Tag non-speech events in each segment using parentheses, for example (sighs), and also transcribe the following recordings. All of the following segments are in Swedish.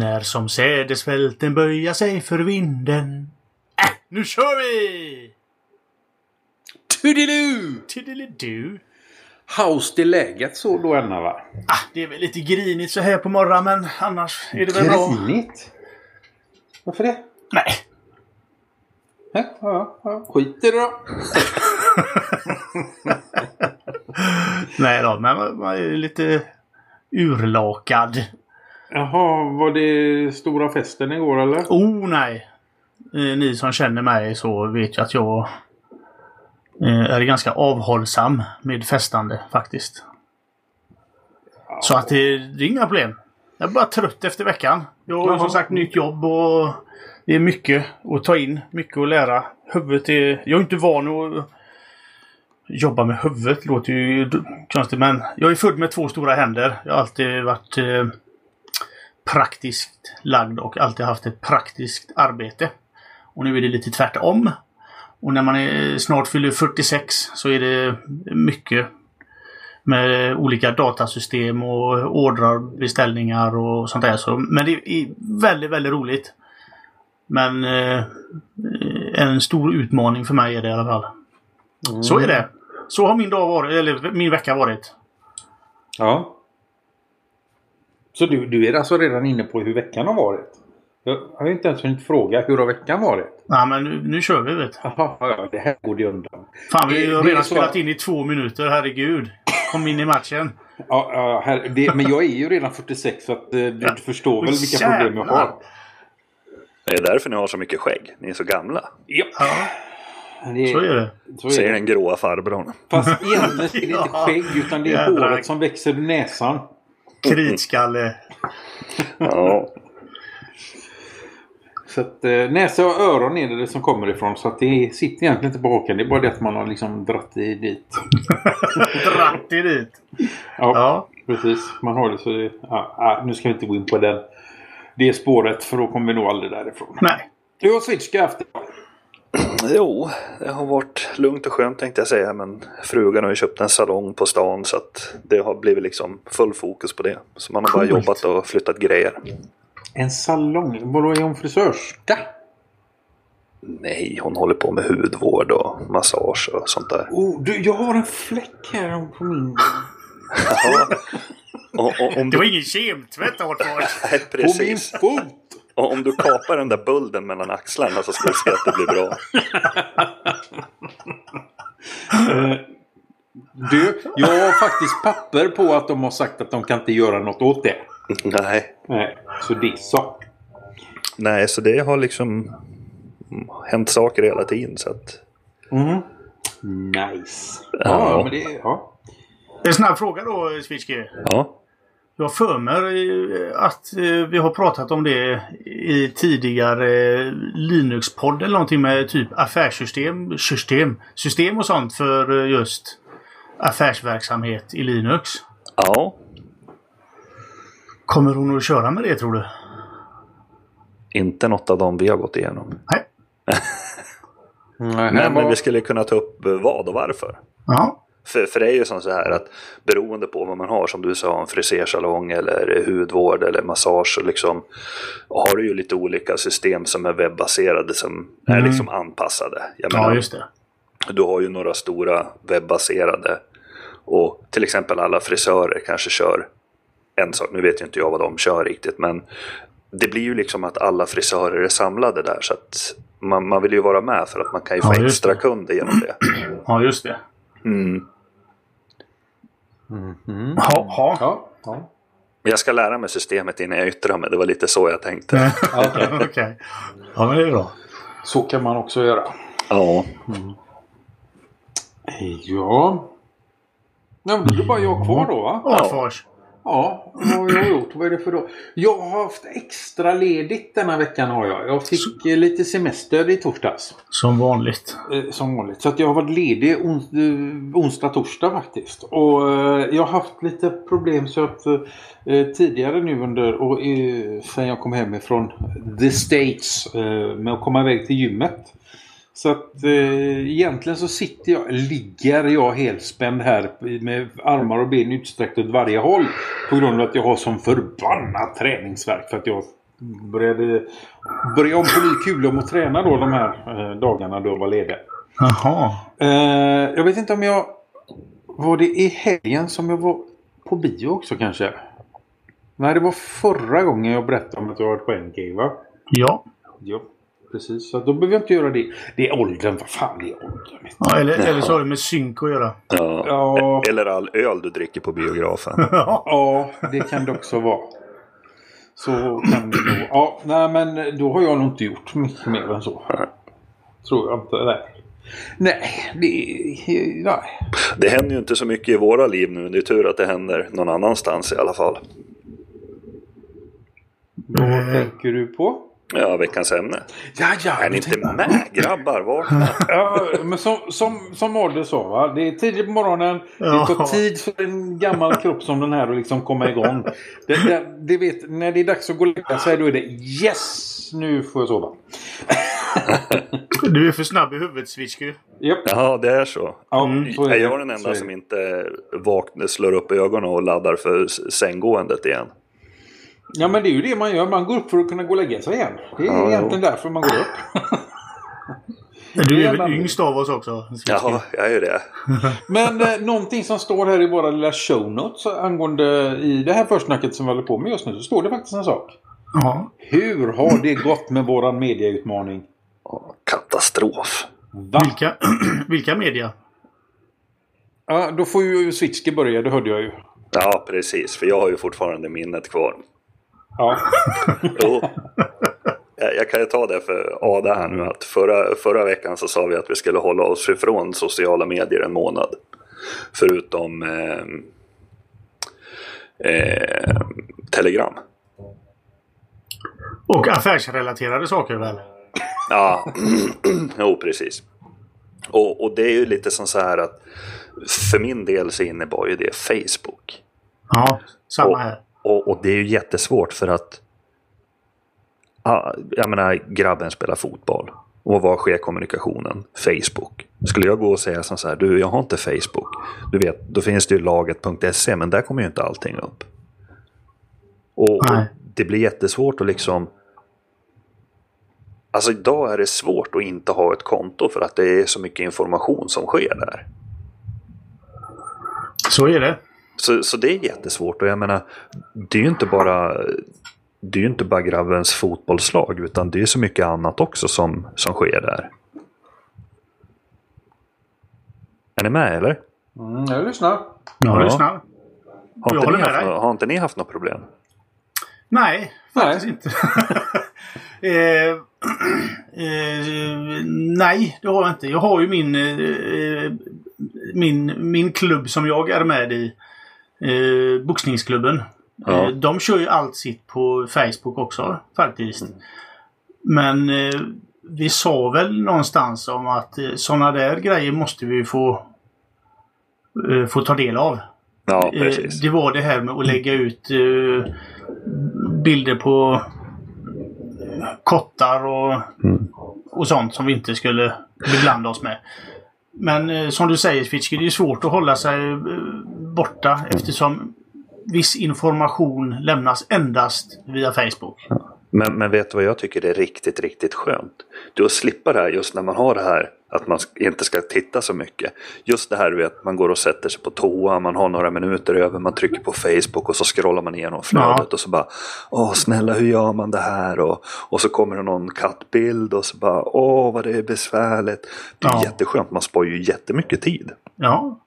När som sädesfälten böja sig för vinden. Äh, nu kör vi! Toodiloo! Tiddelidu. How's det läget så då Anna va? Ah, det är väl lite grinigt så här på morgonen men annars är det väl bra. Grinigt? Varför det? Nej. Ja, ja, ja. Skit i det då. (laughs) Nej då, men man är lite urlakad. Jaha, var det stora festen igår eller? Oh nej! Eh, Ni som känner mig så vet ju att jag eh, är ganska avhållsam med festande faktiskt. Så att det, det är inga problem. Jag är bara trött efter veckan. Jag har Jaha. som sagt nytt jobb och det är mycket att ta in, mycket att lära. Huvudet är... Jag är inte van att jobba med huvudet. Det låter ju konstigt men jag är född med två stora händer. Jag har alltid varit eh, praktiskt lagd och alltid haft ett praktiskt arbete. Och nu är det lite tvärtom. Och när man är snart fyller 46 så är det mycket med olika datasystem och ordrar, beställningar och sånt där. Så, men det är väldigt, väldigt roligt. Men eh, en stor utmaning för mig är det i alla fall. Så är det. Så har min dag varit, eller min vecka varit. Ja. Så du, du är alltså redan inne på hur veckan har varit? Jag har inte ens hunnit fråga hur har veckan varit? Ja, men nu, nu kör vi vet du. Ja, det här går det undan. Fan, vi har är redan så- spelat in i två minuter, herregud. Kom in i matchen. Ja, ja, här, det, men jag är ju redan 46 så att, eh, du, du förstår väl vilka problem jag har. Det är därför ni har så mycket skägg. Ni är så gamla. Ja, Ja, det, så är det. så Säger är det. den gråa farbrorn. Fast egentligen är det (laughs) inte Ja. skägg utan det är Jädrar. håret som växer ur näsan. Kritskalle. (laughs) Ja. Så att eh, näsa och öron är det, det som kommer ifrån. Så att det sitter egentligen inte på hakan. Det är bara det att man har liksom dratt det dit. (laughs) Dratt det dit. Ja, Ja. precis. Man har det så det, ja, ja, Nu ska vi inte gå in på den. Det spåret för då kommer vi nog aldrig därifrån. Nej. Du har det. Jo, det har varit lugnt och skönt tänkte jag säga. Men frugan har ju köpt en salong på stan så att det har blivit liksom full fokus på det. Så man har bara Coolt. jobbat och flyttat grejer. En salong? Vadå, är hon frisörska? Nej, hon håller på med hudvård och massage och sånt där. Oh, du, jag har en fläck här på min... (laughs) Jaha. Och, och, om Det du, var ingen kemtvätt Artfors. (laughs) nej, På min fot! Och om du kapar den där bulden mellan axlarna så ska du se att det blir bra. Eh, Du, jag har faktiskt papper på att de har sagt att de kan inte göra något åt det. Nej, Nej, så det är så. nej, så det har liksom hänt saker hela tiden. Så att, Mm. Nice. Ja, Ja. men det... Ja. En snabb fråga då, Switchke. ja. Jag för mig eh, att eh, vi har pratat om det i tidigare eh, Linux-podd eller någonting med typ affärssystem system, system och sånt för just affärsverksamhet i Linux. ja. Kommer hon att köra med det tror du? Inte något av dem vi har gått igenom. Nej. (laughs) Nej, Men, var- vi skulle kunna ta upp vad och varför. Ja. För, för det är ju som så här att beroende på vad man har, som du sa, en frisersalong eller hudvård eller massage, så liksom har du ju lite olika system som är webbaserade som är Mm. liksom anpassade. Jag ja, menar, just det. Du har ju några stora webbaserade och till exempel alla frisörer kanske kör en sak. Nu vet ju inte jag vad de kör riktigt men det blir ju liksom att alla frisörer är samlade där så att man, man vill ju vara med för att man kan ju Ja, få extra det. kunder genom det. Ja, just det. Mm. Mhm. Ja, ja. Ja, ja. Men Jag ska lära mig systemet innan jag yttrar mig. Det var lite så jag tänkte. Okej. Okej. Ja, men det är bra. Så kan man också göra. Ja. Ja. Ja, men då är det bara jag kvar då va? Artfors. Ja, vad har jag gjort? Vad är det för då? Jag har haft extra ledigt denna veckan har jag. Jag fick eh, lite semester i torsdags. Som vanligt. Eh, som vanligt. Så att jag har varit ledig ons eh, onsdag, torsdag faktiskt. Och jag har haft lite problem så att tidigare nu under och sen jag kom hem ifrån the States med att komma iväg till gymmet. Så att eh, egentligen så sitter jag, ligger jag helspänd här med armar och ben utsträckta åt varje håll. På grund av att jag har sån förbannad träningsvärk för att jag började börja om på ny kula om att träna då de här eh, dagarna då jag var ledig. Jaha. Eh, jag vet inte om jag... Var det i helgen som jag var på bio också kanske? Nej, det var förra gången jag berättade om att jag varit på NK va? Ja. Ja, precis. Så då behöver jag inte göra det. Det är åldern. Vad fan, det är åldern. ja eller, eller så har det med synk att göra. Ja. Ja. Eller all öl du dricker på biografen. (laughs) Ja. Det kan det också vara. Så kan det nog. Ja, nej men då har jag nog inte gjort mycket mer än så. Tror jag inte. Nej. Nej, det... Nej. Det händer ju inte så mycket i våra liv nu. Det är tur att det händer någon annanstans i alla fall. Vad tänker du på? Ja, veckans ämne. Ja, ja. Är ni inte med grabbar? Vakna! (laughs) Ja, men som, som, som Modde sa, va? det är tidigt på morgonen. Det Ja. tar tid för en gammal kropp som den här att liksom komma igång. Det, det, det vet, när det är dags att gå och lägga sig då är det yes! Nu får jag sova. Du är för snabb i huvudet, Switchky. Japp. Ja, det är så. Mm. så är Är det. jag den enda som det. inte vaknar, slår upp ögonen och laddar för sänggåendet igen? Ja, men det är ju det man gör. Man går upp för att kunna gå och lägga sig igen. Det är Ja, egentligen därför man går upp. Du är väl yngst av oss också? Ja, jag är ju det. (laughs) Men eh, någonting som står här i våra lilla show notes angående i det här försnacket som vi håller på med just nu så står det faktiskt en sak. Ja. Hur har det gått med våran mediautmaning? Katastrof. Va? Vilka, (clears throat) vilka media? Ja, då får ju Switchke börja, det hörde jag ju. Ja, precis. För jag har ju fortfarande minnet kvar. Ja. (laughs) Jo. Jag kan ju ta det för Ada här nu att förra, förra veckan så sa vi att vi skulle hålla oss ifrån sociala medier en månad. Förutom eh, eh, Telegram. Och affärsrelaterade saker väl? Ja, (clears throat) jo precis. Och, och det är ju lite som så här att för min del så innebar ju det Facebook. Ja, samma här. och, och det är ju jättesvårt för att ja, jag menar, grabben spelar fotboll. Och var sker kommunikationen? Facebook. Skulle jag gå och säga som så här, du jag har inte Facebook. Du vet, då finns det ju laget.se men där kommer ju inte allting upp. Och, och Nej. det blir jättesvårt att liksom Alltså idag är det svårt att inte ha ett konto för att det är så mycket information som sker där. Så är det. Så, så det är jättesvårt och jag menar, det är ju inte bara det är ju inte bara grabbens fotbollslag utan det är så mycket annat också som, som sker där. Är ni med eller? Mm, jag lyssnar. Jag Ja. lyssnar. Har Jag inte, håller ni haft, dig. har inte ni haft något problem? Nej, faktiskt Nej. inte. (laughs) eh, eh, nej, det har jag inte. Jag har ju min, eh, min, min klubb som jag är med i. Eh, boxningsklubben. Ja. Eh, de kör ju allt sitt på Facebook också faktiskt. Men eh, vi sa väl någonstans om att eh, sådana där grejer måste vi få, eh, få ta del av. Ja, Eh, precis. Det var det här med att lägga ut eh, bilder på kottar och, och sånt som vi inte skulle beblanda oss med. Men eh, som du säger Fitchke, det är svårt att hålla sig eh, borta eftersom viss information lämnas endast via Facebook. Men, men vet du vad jag tycker är riktigt, riktigt skönt? Du att slippa det här just när man har det här att man inte ska titta så mycket. Just det här du vet, man går och sätter sig på toa, man har några minuter över, man trycker på Facebook och så scrollar man igenom flödet Ja. och så bara Åh snälla hur gör man det här? Och, och så kommer det någon kattbild och så bara Åh vad det är besvärligt. Det är Ja. jätteskönt, man sparar ju jättemycket tid. Ja,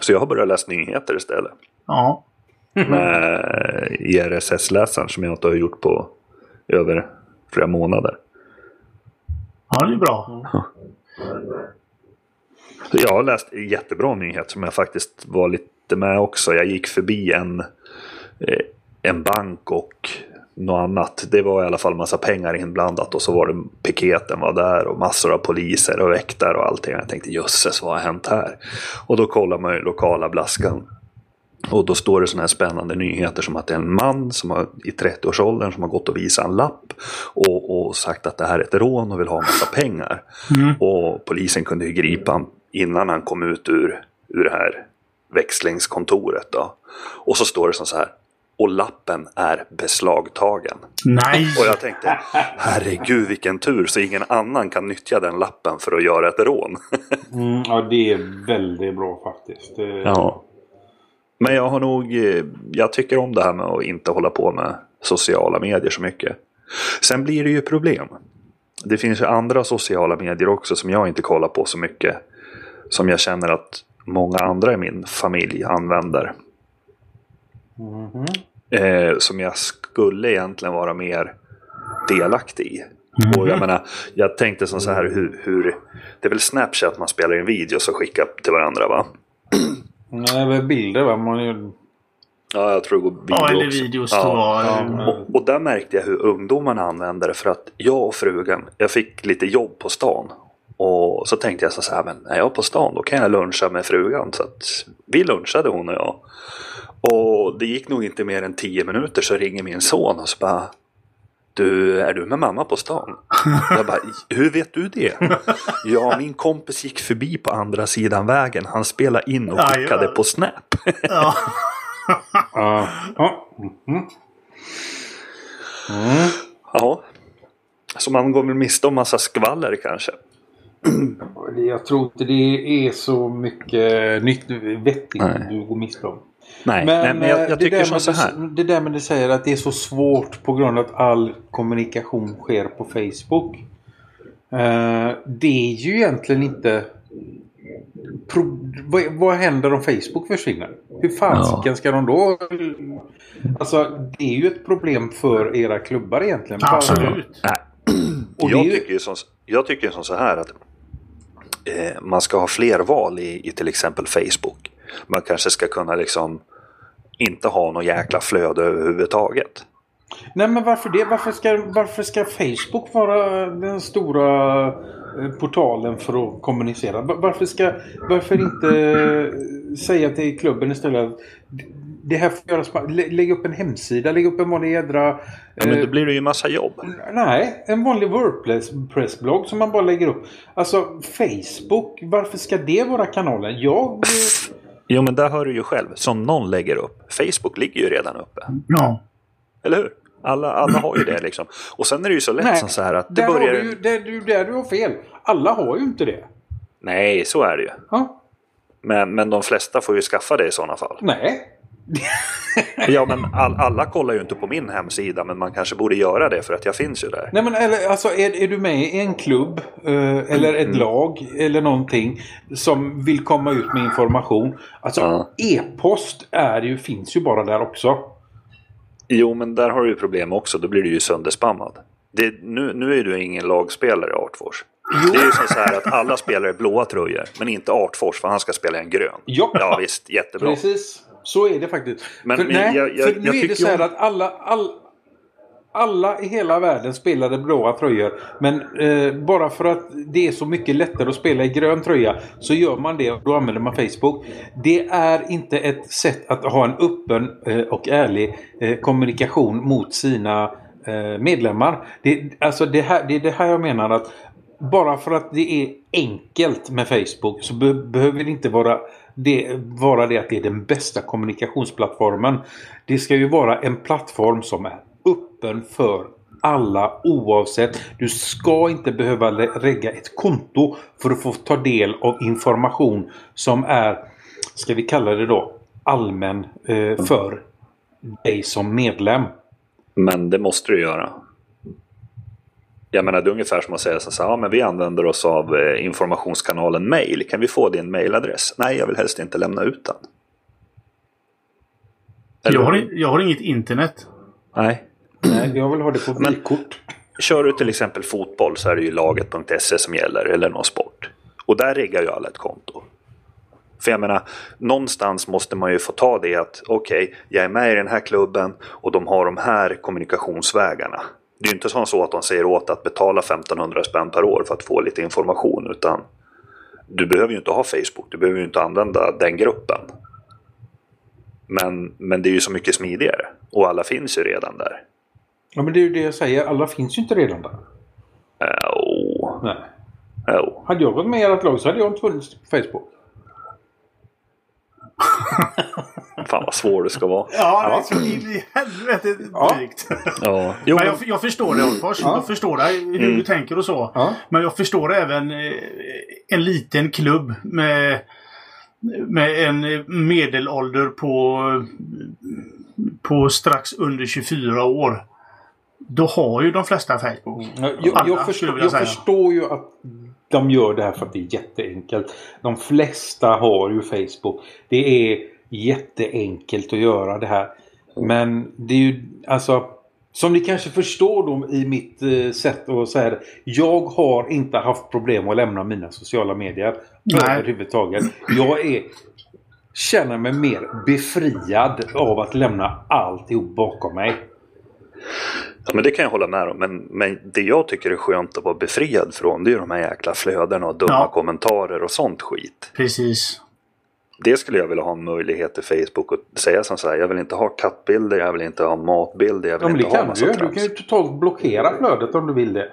Så jag har börjat läsa nyheter istället. ja. Med IRSS-läsaren som jag inte har gjort på över flera månader. ja det är bra. Jag har läst en jättebra nyhet som jag faktiskt var lite med också. Jag gick förbi en, eh, en bank och något annat. Det var i alla fall massa pengar inblandat och så var det piketen var där och massor av poliser och väktare och allting. Jag tänkte jösses vad har hänt här? Och då kollar man ju lokala blaskan. Och då står det sådana här spännande nyheter som att det är en man som har, i 30-årsåldern som har gått och visat en lapp och, och sagt att det här är ett rån och vill ha massa pengar. Mm. Och polisen kunde ju gripa honom innan han kom ut ur, ur det här växlingskontoret. Då. Och så står det som så här. Och lappen är beslagtagen. Nej! Och jag tänkte, herregud vilken tur så ingen annan kan nyttja den lappen för att göra ett rån. (laughs) Mm, ja, det är väldigt bra faktiskt. Det... Ja. Men jag har nog, eh, jag tycker om det här med att inte hålla på med sociala medier så mycket. Sen blir det ju problem. Det finns ju andra sociala medier också som jag inte kollar på så mycket. Som jag känner att många andra i min familj använder. Mhm. Eh, som jag skulle egentligen vara mer delaktig i. Och jag menar, jag tänkte som så här hur, hur... Det är väl Snapchat man spelar in videos och skickar till varandra va? Nej, det är bilder va? Man är... Ja, jag tror det går video Ja, eller videos. Ja. Ja. Och, och där märkte jag hur ungdomarna använde det för att jag och frugan, jag fick lite jobb på stan. Och så tänkte jag så här, men är jag på stan då kan jag luncha med frugan. Så att vi lunchade hon och jag. Och det gick nog inte mer än tio minuter så ringer min son och så bara Du, är du med mamma på stan? Jag bara, hur vet du det? Ja, min kompis gick förbi på andra sidan vägen. Han spelade in och ja. på Snap. ja. Mhm. Mm. Ja. Så man går väl miste om massa skvaller kanske. Jag tror inte det är så mycket nytt vettigt Nej. du går miste om. Nej, men, men jag, eh, jag det tycker där som så här. Det där med det säger att det är så svårt på grund av att all kommunikation sker på Facebook. Eh, det är ju egentligen inte... Pro, vad, vad händer om Facebook försvinner? Hur fasiken ska de då... Alltså det är ju ett problem för era klubbar egentligen. Absolut. Och jag, ju- tycker som, jag tycker som så här att eh, man ska ha fler val i, i till exempel Facebook. Man kanske ska kunna liksom inte ha något jäkla flöde överhuvudtaget. Nej men varför det? Varför ska, varför ska Facebook vara den stora eh, portalen för att kommunicera? Varför, ska, varför inte eh, säga till klubben istället att det här får göras, på- lä- lägg upp en hemsida, lägg upp en vanlig jädra... Ja, men eh, då blir det ju massa jobb. Nej, en vanlig Wordpress-blogg som man bara lägger upp. Alltså Facebook, varför ska det vara kanalen? Jag... eh, (laughs) Jo men där hör du ju själv, som någon lägger upp. Facebook ligger ju redan uppe. Ja. Eller hur? Alla, alla har ju det liksom. Och sen är det ju så lätt Nej, som så här att det där, har börjar... du, ju- där, du, där du har fel. Alla har ju inte det. Nej, så är det ju. Ja, Men, men de flesta får ju skaffa det i sådana fall. nej. Ja, men all, alla kollar ju inte på min hemsida, men man kanske borde göra det för att jag finns ju där. Nej men eller, alltså är, är du med i en klubb eh, eller ett lag eller någonting som vill komma ut med information. Alltså Ja. e-post är ju, finns ju bara där också. Jo, men där har du ju problem också. Då blir du ju sönderspammad. Det, nu, nu är du ingen lagspelare i Artfors. Det är ju som så här att alla spelar i blåa tröjor, men inte Artfors för han ska spela i en grön. Ja. Ja visst, jättebra. Precis. Så är det faktiskt. Men- för, men nej, jag- jag- för nu jag är det så här att alla, all, alla i hela världen spelade blåa tröjor. Men eh, bara för att det är så mycket lättare att spela i grön tröja så gör man det och då använder man Facebook. Det är inte ett sätt att ha en öppen eh, och ärlig eh, kommunikation mot sina eh, medlemmar. Det, alltså det, här, det är det här jag menar att bara för att det är enkelt med Facebook så be behöver det inte vara det, vara det att det är den bästa kommunikationsplattformen. Det ska ju vara en plattform som är öppen för alla oavsett. Du ska inte behöva lägga ett konto för att få ta del av information som är, ska vi kalla det då, allmän eh, för dig som medlem. Men det måste du göra. Jag menar, det är ungefär som att säga så här, ja men vi använder oss av eh, informationskanalen mail. Kan vi få din mailadress? Nej, jag vill helst inte lämna ut den. Eller Jag har, jag har inget internet. Nej. Nej, jag vill ha det på vykort. Kör du till exempel fotboll så är det ju laget.se som gäller, eller någon sport. Och där riggar ju alla ett konto. För jag menar, någonstans måste man ju få ta det att okej, jag är med i den här klubben och de har de här kommunikationsvägarna. Det är ju inte som så att de säger åt att betala 1500 spänn per år för att få lite information, utan du behöver ju inte ha Facebook, du behöver ju inte använda den gruppen. Men, men det är ju så mycket smidigare och alla finns ju redan där. Ja, men det är ju det jag säger. Alla finns ju inte redan där. Uh, oh, Nej. oh. Hade jag gått med i ert lag så hade jag inte funnits på Facebook. (laughs) Fan vad svår du ska vara. Ja, det är så i helvete Ja. drygt. Ja. Jo, Men jag, jag förstår det Holmfors. Ja. Jag förstår dig, hur du tänker och så. Ja. Men jag förstår även eh, en liten klubb med, med en medelålder på, på strax under 24 år. Då har ju de flesta Facebook. Jag, jag, Alla, jag, förstår, jag förstår ju att de gör det här för att det är jätteenkelt. De flesta har ju Facebook. Det är jätteenkelt att göra det här. Men det är ju alltså som ni kanske förstår då i mitt eh, sätt att säga det. Jag har inte haft problem att lämna mina sociala medier Nej. överhuvudtaget. Jag är känner mig mer befriad av att lämna alltihop bakom mig. Ja, men det kan jag hålla med om. Men, men det jag tycker är skönt att vara befriad från det är de här jäkla flödena och dumma Ja. kommentarer och sånt skit. Precis. Det skulle jag vilja ha en möjlighet till Facebook att säga som så här. Jag vill inte ha kattbilder, jag vill inte ha matbilder, jag vill Ja, inte ha massa du ju. Du trams. kan ju totalt blockera flödet om du vill det.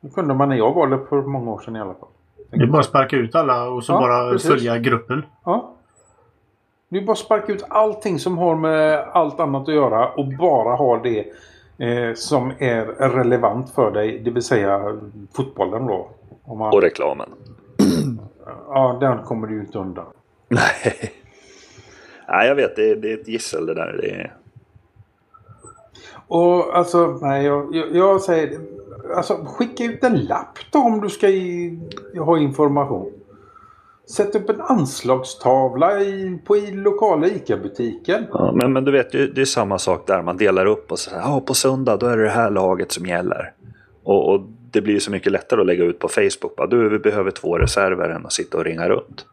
Det kunde man när jag var det för många år sedan i alla fall. Det är bara att sparka ut alla och så Ja, bara precis. följa gruppen. Ja. Det är bara att sparka ut allting som har med allt annat att göra och bara ha det eh, som är relevant för dig. Det vill säga fotbollen då. Man, Och reklamen. ja, den kommer du ju inte undan. Nej. Nej, jag vet. Det är, det är ett gissel det där. Det. Och alltså, nej, jag, jag, jag säger... Alltså, skicka ut en lapp då om du ska i, ha information. Sätt upp en anslagstavla i, på i lokala ICA-butiken. Ja, men, men du vet, det, det är samma sak där. Man delar upp och säger ja, på söndag då är det det här laget som gäller. Och, och det blir så mycket lättare att lägga ut på Facebook. Bara, du, vi behöver två reserver än att sitta och ringa runt.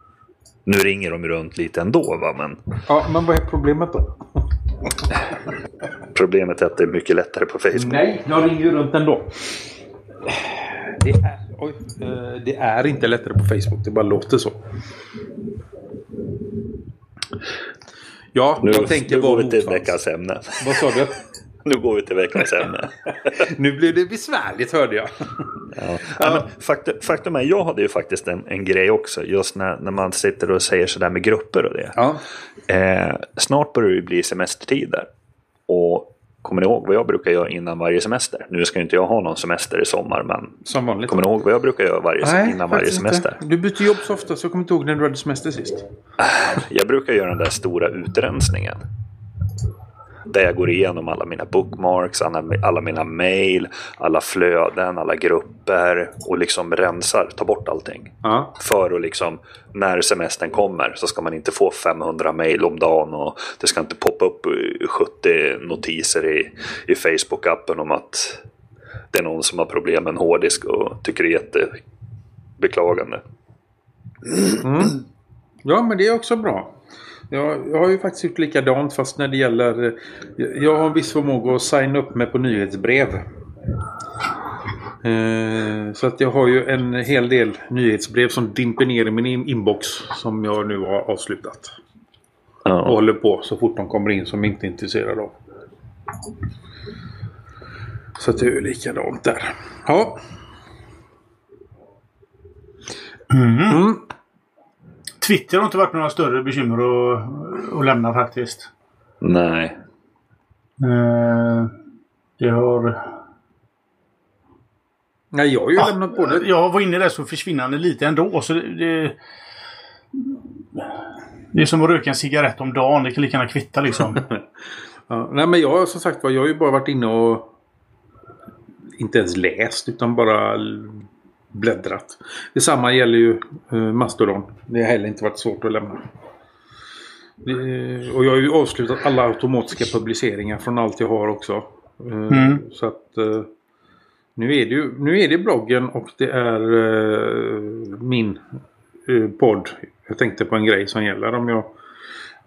Nu ringer de runt lite ändå, va? men Ja, men vad är problemet då? problemet är att det är mycket lättare på Facebook. Nej, jag ringer ju runt ändå. Det är, oj, eh, det är inte lättare på Facebook, det bara låter så. Ja, Nu, jag tänker nu går vi till veckans ämne. Vad sa du? (laughs) Nu går vi till veckans ämne. (laughs) Nu blev det besvärligt hörde jag. Ja. Ja, faktum, faktum är, jag hade ju faktiskt en, en grej också. Just när, när man sitter och säger sådär med grupper och det. Ja. Eh, snart börjar det ju bli semestertider. Och kommer ni ihåg vad jag brukar göra innan varje semester? Nu ska inte jag ha någon semester i sommar, men Som vanligt. kommer ni ihåg vad jag brukar göra varje, innan varje semester? Inte. Du byter jobb så ofta så jag kommer inte ihåg när du hade semester sist. Jag brukar göra den där stora utrensningen. Där jag går igenom alla mina bookmarks, alla, alla mina mail, alla flöden, alla grupper och liksom rensar, tar bort allting. Ja. För att liksom, när semestern kommer så ska man inte få 500 mail om dagen och det ska inte poppa upp eh, 70 notiser i, i Facebook-appen om att det är någon som har problem med en hårddisk och tycker det är jättebeklagande. Mm. Ja, men det är också bra. Jag, jag har ju faktiskt gjort likadant fast när det gäller... Jag har en viss förmåga att signa upp mig på nyhetsbrev. Eh, så att jag har ju en hel del nyhetsbrev som dimper ner i min in- inbox som jag nu har avslutat. Och Ja. håller på så fort de kommer in som jag inte är intresserad av. Så att det är ju likadant där. Ja. Mm. Twitter har inte varit några större bekymmer att, att lämna faktiskt. Nej. Eh, Det har... Nej, jag har ju Ja, lämnat både... Jag var inne där så försvinnande lite ändå. Så det, det, det är som att röka en cigarett om dagen. Det kan lika gärna kvitta liksom. (laughs) Ja, nej men jag har som sagt var, jag har ju bara varit inne och inte ens läst utan bara bläddrat. Detsamma gäller ju eh, Mastodon. Det har heller inte varit svårt att lämna. Det, och jag har ju avslutat alla automatiska publiceringar från allt jag har också. Eh, Mm. Så att eh, nu är, det ju, nu är det bloggen och det är eh, min eh, podd. Jag tänkte på en grej som gäller om jag,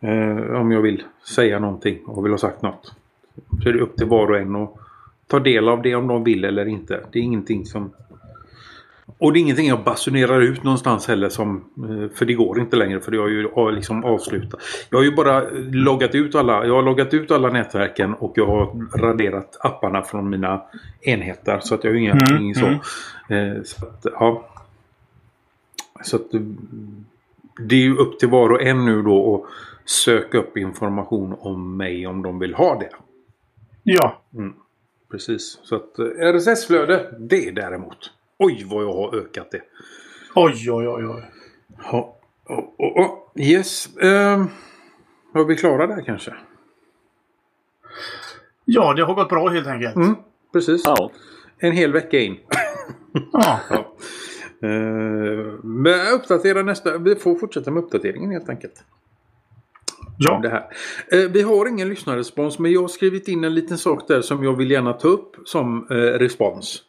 eh, om jag vill säga någonting och vill ha sagt något. Så är det upp till var och en att ta del av det om de vill eller inte. Det är ingenting som... Och det är ingenting jag basunerar ut någonstans heller som... eh, För det går inte längre för det har ju liksom avslutat. Jag har ju bara loggat ut alla... Jag har loggat ut alla nätverken och jag har raderat apparna från mina enheter. Så att jag har inga, Mm, ingen så. mm. Eh, så att, ja. Så att... mm, det är ju upp till var och en nu då att söka upp information om mig om de vill ha det. Ja. Precis. Så att eh, RSS-flöde, det däremot. Oj vad jag har ökat det. Oj, oj, oj, oj. Ja. Oh, oh, oh. Yes. Um, var vi klara där kanske? Ja, det har gått bra helt enkelt. Mm, precis. Ja. En hel vecka in. Ja. (laughs) Ja. Men uppdatera nästa. Vi får fortsätta med uppdateringen helt enkelt. ja. Det här. Eh, vi har ingen lyssnarrespons men jag har skrivit in en liten sak där som jag vill gärna ta upp som eh, respons.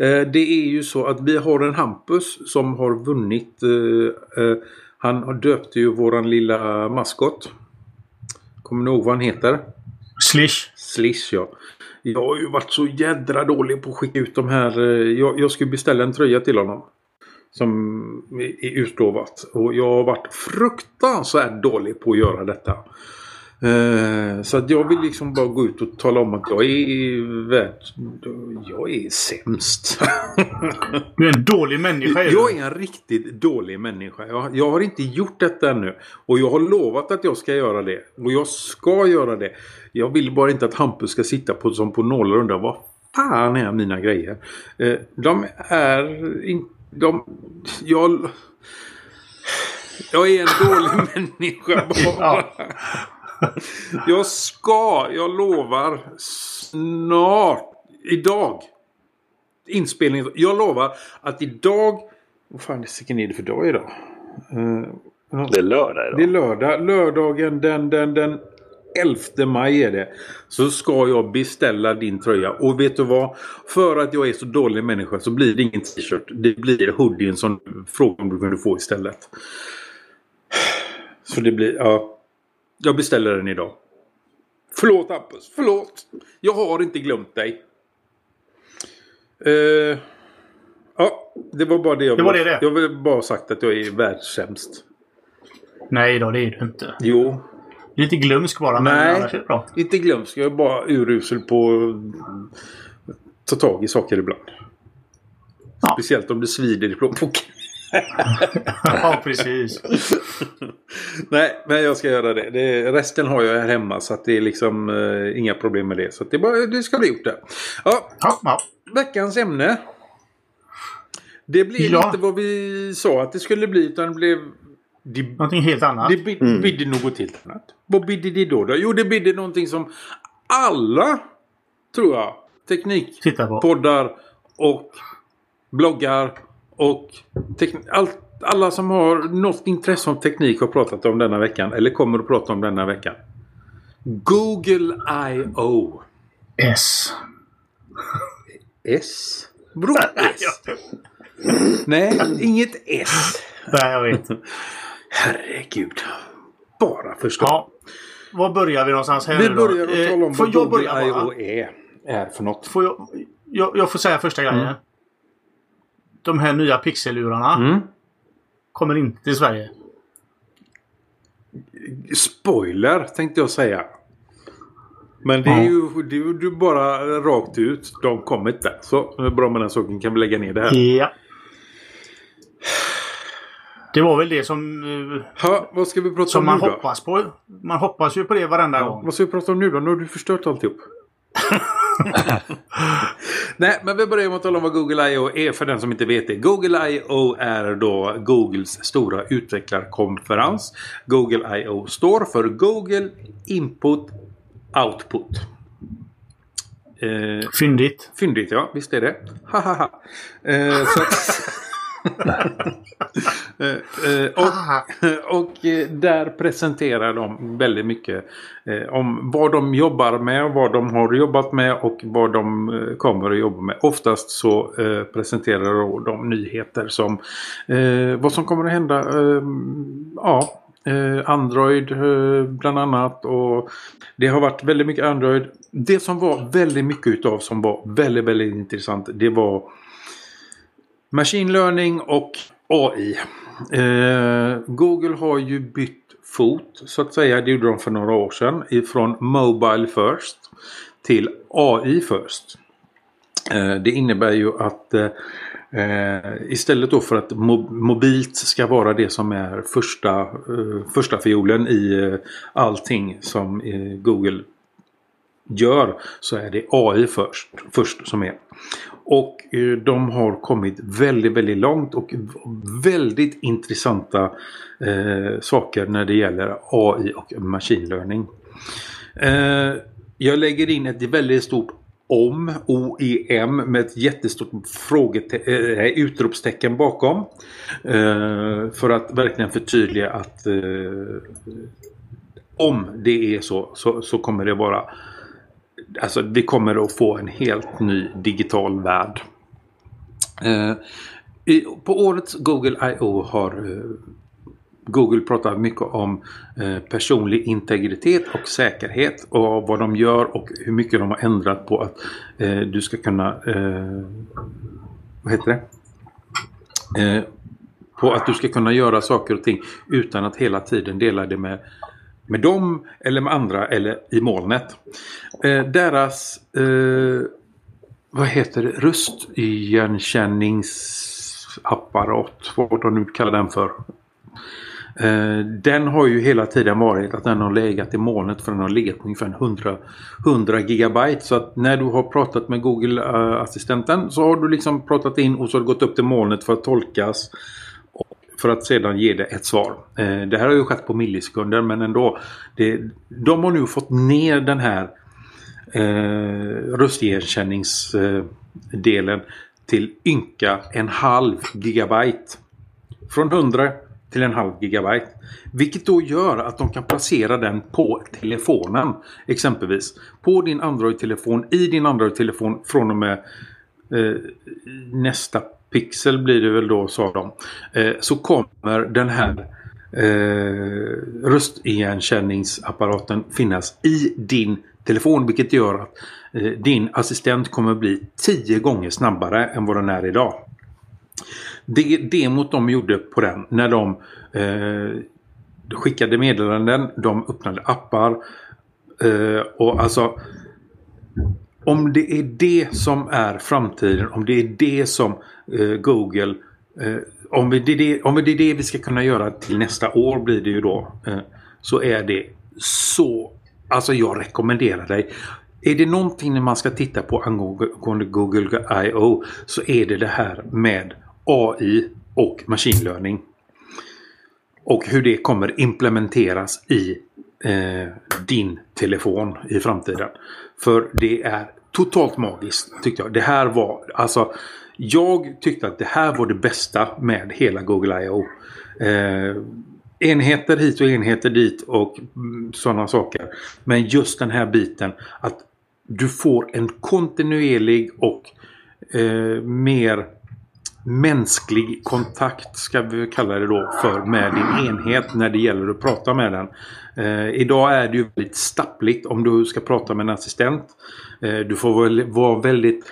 Eh, det är ju så att vi har en Hampus som har vunnit. Eh, eh, han har döpt ju våran lilla maskot. Kommer ni ihåg vad han heter? Slish. Slish ja. Jag har ju varit så jädra dålig på att skicka ut de här. Jag, jag skulle beställa en tröja till honom. Som är är utlovat. Och jag har varit fruktansvärt dålig på att göra detta. Eh, så att jag vill liksom bara gå ut och tala om att jag är värd... Jag är sämst. (laughs) Du är en dålig människa. är. Jag är en riktigt dålig människa. Jag, jag har inte gjort detta ännu. Och jag har lovat att jag ska göra det. Och jag ska göra det. Jag vill bara inte att Hampus ska sitta på, som på nålar och undra vad fan är mina grejer. Eh, de är inte... De... Jag... Jag är en dålig (laughs) människa bara. Jag ska, jag lovar, snart, idag. Inspelning. Jag lovar att idag... Vad fan vilken är det för dag idag? Eh, Det är lördag det är idag. lördag. Lördagen den, den, den 11 maj är det. Så ska jag beställa din tröja. Och vet du vad? För att jag är så dålig människa så blir det ingen t-shirt. Det blir hoodien som om du kunde få istället. Så det blir... Ja. Jag beställer den idag. Förlåt Hampus. Förlåt. Jag har inte glömt dig. Eh, ja, det var bara det jag Det var ville- det det. Jag vill bara sagt att jag är världssämst. Nej då, det är du inte. Jo, Du är lite glömsk bara. Men Nej. bra. inte glömsk. Jag är bara urusel på att ta tag i saker ibland. Ja. Speciellt om det svider i plånboken. (laughs) Ja, precis. Nej, men jag ska göra det. det. Resten har jag här hemma så att det är liksom eh, inga problem med det. Så att det, bara, det ska bli gjort det. Ja, Ja, ja. veckans ämne. Det blev Ja. inte vad vi sa att det skulle bli utan det blev... Det, Någonting helt annat. det bi- bidde något helt annat. Vad bidde det då, då? Jo, det bidde någonting som alla, tror jag, teknik Titta på. poddar och bloggar och allt, alla som har något intresse om teknik har pratat om denna veckan eller kommer att prata om denna veckan. Google I.O. S. S? Vadå S? Nej, inget S. Nej, jag vet. Herregud. Bara förstå. Ja. Var börjar vi någonstans här Vi nu börjar att Eh, tala om Får vad Google? I.O. är, är för något. Får jag, jag, jag får säga första grejen. De här nya pixellurarna Mm. kommer inte till Sverige. Spoiler tänkte jag säga. Men det är ju det är ju bara rakt ut. De kommer inte. Så det är bra med den saken. Kan vi lägga ner det här. Ja. Det var väl det som, eh, Ha, vad ska vi prata om man nu då? hoppas på. Man hoppas ju på det varenda Ja, gång. vad ska vi prata om nu då? Nu har du förstört alltihop. (laughs) Nej, men vi börjar med att tala om vad Google I.O. är för den som inte vet det. Google I.O. är då Googles stora utvecklarkonferens. Google I.O. står för Google Input Output. Eh, Fyndigt. Fyndigt ja, visst är det. Ha ha ha. Eh, så att, (laughs) Eh, eh, och, (laughs) och eh, där presenterar de väldigt mycket om vad de jobbar med, vad de har jobbat med och vad de kommer att jobba med. Oftast så presenterar de nyheter som vad som kommer att hända. Ja, Android bland annat. Och det har varit väldigt mycket Android. Det som var väldigt mycket utav som var väldigt, väldigt intressant. Det var Machine Learning och AI. Eh, Google har ju bytt fot så att säga. Det gjorde de för några år sedan. Ifrån Mobile First till AI First. Eh, det innebär ju att eh, eh istället då för att mobilt ska vara det som är första, eh, första fiolen i eh, allting som Google gör så är det AI först, först som är. Och eh, de har kommit väldigt, väldigt långt och väldigt intressanta eh, saker när det gäller AI och machine learning. Eh, jag lägger in ett väldigt stort om, OEM, med ett jättestort äh, utropstecken bakom. Eh, för att verkligen förtydliga att eh, om det är så, så, så kommer det vara Alltså vi kommer att få en helt ny digital värld. Eh, i, på årets Google I.O. har eh, Google pratar mycket om eh, personlig integritet och säkerhet och vad de gör och hur mycket de har ändrat på att eh, du ska kunna eh, vad heter det? Eh, på att du ska kunna göra saker och ting utan att hela tiden dela det med med dem eller med andra eller i molnet. Eh, deras eh, vad heter det? Röstigenkänningsapparat, vad de nu kallar den för. Eh, den har ju hela tiden varit att den har legat i molnet för den har legat ungefär 100, 100 gigabyte. Så att när du har pratat med Google-assistenten så har du liksom pratat in och så har det gått upp till molnet för att tolkas för att sedan ge det ett svar. Eh, det här har ju skett på millisekunder men ändå. Det, de har nu fått ner den här eh, röstigenkänningsdelen till ynka en halv gigabyte. Från 100 till en halv gigabyte. Vilket då gör att de kan placera den på telefonen. Exempelvis. På din Android-telefon, i din Android-telefon från och med eh, nästa pixel blir det väl då sa de. Eh, så kommer den här eh, röstigenkänningsapparaten finnas i din telefon vilket gör att eh, din assistent kommer bli tio gånger snabbare än vad den är idag. Det demot de gjorde på den när de eh, skickade meddelanden, de öppnade appar eh, och alltså om det är det som är framtiden, om det är det som eh, Google eh, om, det är det, om det är det vi ska kunna göra till nästa år blir det ju då. Eh, så är det så... Alltså jag rekommenderar dig. Är det någonting man ska titta på angående Google I.O. så är det det här med AI och machine learning. Och hur det kommer implementeras i eh, din telefon i framtiden. För det är totalt magiskt tyckte jag. Det här var alltså jag tyckte att det här var det bästa med hela Google I.O. Eh, enheter hit och enheter dit och mm, sådana saker. Men just den här biten att du får en kontinuerlig och eh, mer mänsklig kontakt ska vi kalla det då för med din enhet när det gäller att prata med den. Eh, idag är det ju väldigt stappligt om du ska prata med en assistent. Eh, du får väl vara väldigt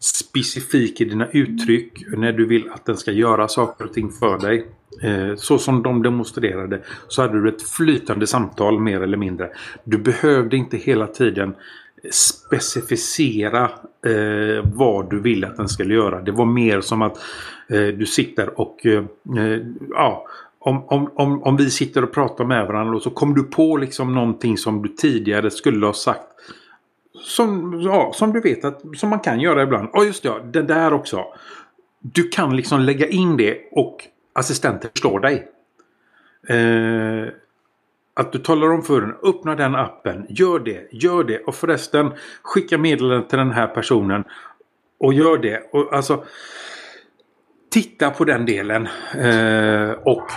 specifik i dina uttryck när du vill att den ska göra saker och ting för dig. Eh, så som de demonstrerade så hade du ett flytande samtal mer eller mindre. Du behövde inte hela tiden specificera eh, vad du vill att den ska göra. Det var mer som att eh, du sitter och eh, eh, ja, om, om, om, om vi sitter och pratar med varandra och så kommer du på liksom någonting som du tidigare skulle ha sagt. Som, ja, som du vet att som man kan göra ibland. Ja just det, det där också. Du kan liksom lägga in det och assistenten förstår dig. Eh, att du talar om för den, öppna den appen, gör det, gör det och förresten skicka meddelandet till den här personen och gör det. Och alltså Titta på den delen eh, och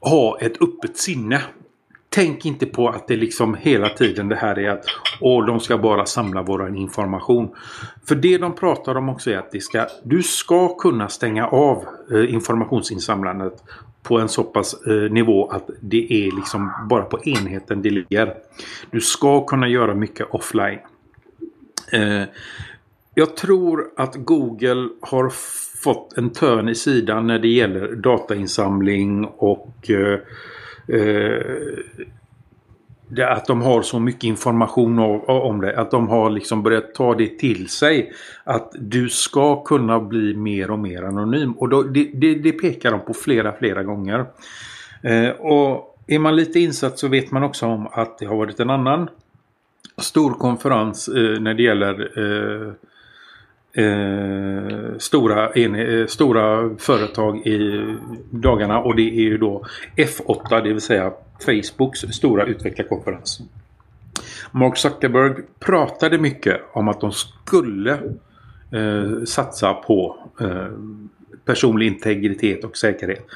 ha ett öppet sinne. Tänk inte på att det liksom hela tiden det här är att åh, de ska bara samla vår information. För det de pratar om också är att det ska, du ska kunna stänga av eh, informationsinsamlandet på en så pass eh, nivå att det är liksom bara på enheten det ligger. Du ska kunna göra mycket offline. Eh, jag tror att Google har fått en törn i sidan när det gäller datainsamling och eh, eh det, att de har så mycket information om, om det. Att de har liksom börjat ta det till sig. Att du ska kunna bli mer och mer anonym. Och då, det, det, det pekar de på flera, flera gånger. Eh, och är man lite insatt så vet man också om att det har varit en annan stor konferens eh, när det gäller eh, eh, stora, en, eh, stora företag i dagarna och det är ju då F8, det vill säga Facebooks stora utvecklarkonferens. Mark Zuckerberg pratade mycket om att de skulle eh, satsa på eh, personlig integritet och säkerhet.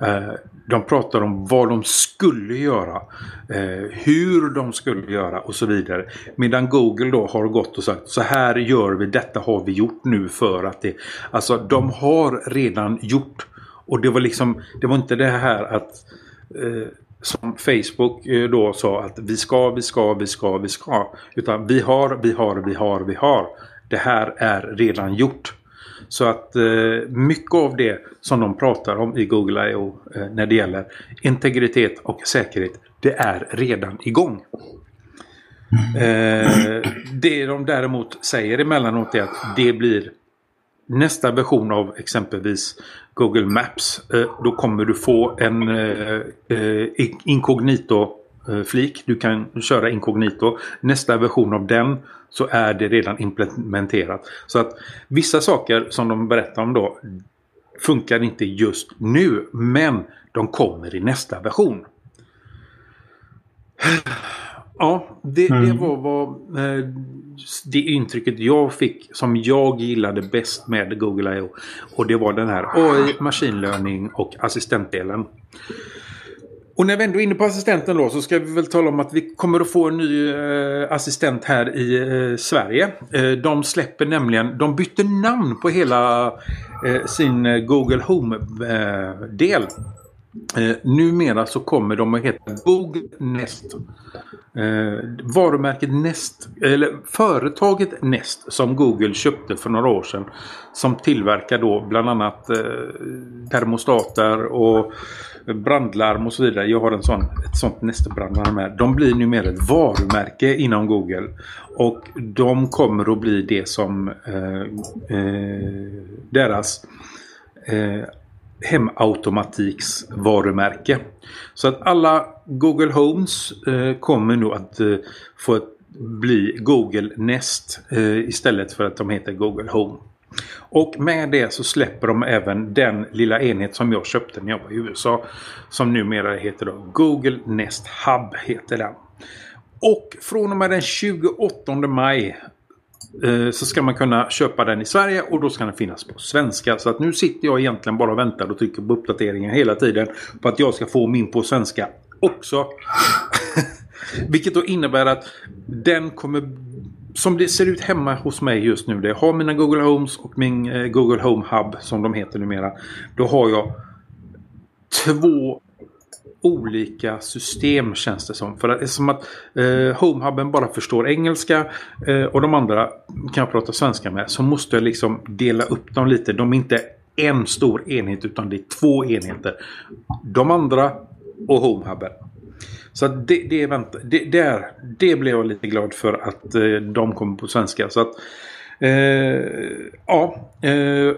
Eh, de pratar om vad de skulle göra, eh, hur de skulle göra och så vidare. Medan Google då har gått och sagt så här gör vi, detta har vi gjort nu för att det... Alltså de har redan gjort. Och det var liksom, det var inte det här att eh, som Facebook då sa att vi ska, vi ska, vi ska, vi ska. Utan vi har, vi har, vi har, vi har. Det här är redan gjort. Så att eh, mycket av det som de pratar om i Google I.O. Eh, när det gäller integritet och säkerhet, det är redan igång. Eh, det de däremot säger emellanåt är att det blir nästa version av exempelvis Google Maps. Eh, då kommer du få en eh, eh, inkognito flik. Du kan köra inkognito. Nästa version av den så är det redan implementerat. Så att vissa saker som de berättar om då funkar inte just nu men de kommer i nästa version. (sighs) Ja, det, mm. det var vad eh, det intrycket jag fick som jag gillade bäst med Google I.O. Och det var den här AI, Machine Learning och assistentdelen. Och när vi ändå är inne på assistenten då så ska vi väl tala om att vi kommer att få en ny eh, assistent här i eh, Sverige. Eh, de släpper nämligen, de bytte namn på hela eh, sin eh, Google Home-del. Eh, Eh, numera så kommer de att heta Google Nest. Eh, varumärket Nest, eller företaget Nest som Google köpte för några år sedan. Som tillverkar då bland annat eh, termostater och brandlarm och så vidare. Jag har en sån, ett sånt Nest-brandlarm här. De blir numera ett varumärke inom Google. Och de kommer att bli det som eh, eh, deras eh, hemautomatiksvarumärke. Så att alla Google Homes eh, kommer nog att eh, få bli Google Nest eh, istället för att de heter Google Home. Och med det så släpper de även den lilla enhet som jag köpte när jag var i USA. Som numera heter då Google Nest Hub heter den. Och från och med den 28 maj Eh, så ska man kunna köpa den i Sverige och då ska den finnas på svenska. Så att nu sitter jag egentligen bara och väntar och trycker på uppdateringar hela tiden. På att jag ska få min på svenska också. (laughs) Vilket då innebär att den kommer som det ser ut hemma hos mig just nu. Det har mina Google Homes och min eh, Google Home Hub som de heter numera. Då har jag två olika system känns det som. För det är som att eh, HomeHuben bara förstår engelska eh, och de andra kan jag prata svenska med. Så måste jag liksom dela upp dem lite. De är inte en stor enhet utan det är två enheter. De andra och HomeHuben. Så det, det, vänta, det, där, det blev jag lite glad för att eh, de kommer på svenska. Så att, eh, ja, eh,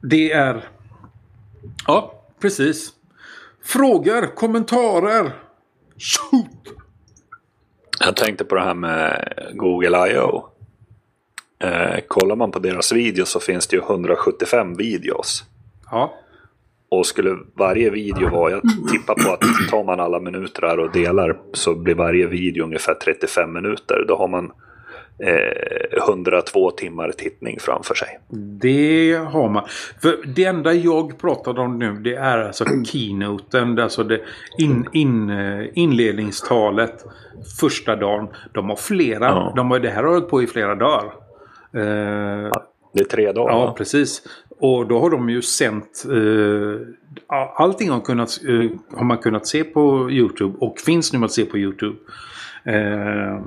det är... Ja, precis. Frågor, kommentarer. Shoot! Jag tänkte på det här med Google I.O. Eh, kollar man på deras videos så finns det ju 175 videos. Ja. Och skulle varje video vara, jag tippar på att tar man alla minuter här och delar så blir varje video ungefär 35 minuter. Då har man eh, 102 timmar tittning framför sig. Det har man. För det enda jag pratade om nu det är alltså (clears throat) keynoten, alltså det in, in, eh, inledningstalet första dagen. De har flera, ja. de har, det här har hållit på i flera dagar. Eh, det är tre dagar. Ja, precis. Och då har de ju sänt eh, allting har, kunnat, eh, har man kunnat se på Youtube och finns nu att se på Youtube. Eh,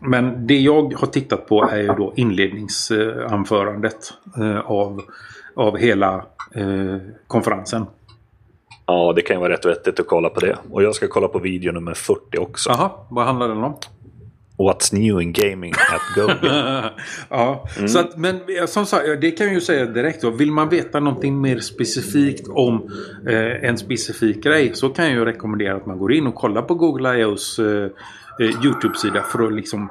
men det jag har tittat på är ju då inledningsanförandet eh, av, av hela eh, konferensen. Ja, det kan ju vara rätt vettigt att kolla på det. Och jag ska kolla på video nummer 40 också. Jaha, vad handlar den om? What's new in gaming at Google. (laughs) ja, så att, men som sagt, det kan jag ju säga direkt. Då. Vill man veta någonting mer specifikt om eh, en specifik grej så kan jag ju rekommendera att man går in och kollar på Google I.O.s eh, eh, Youtube-sida för att liksom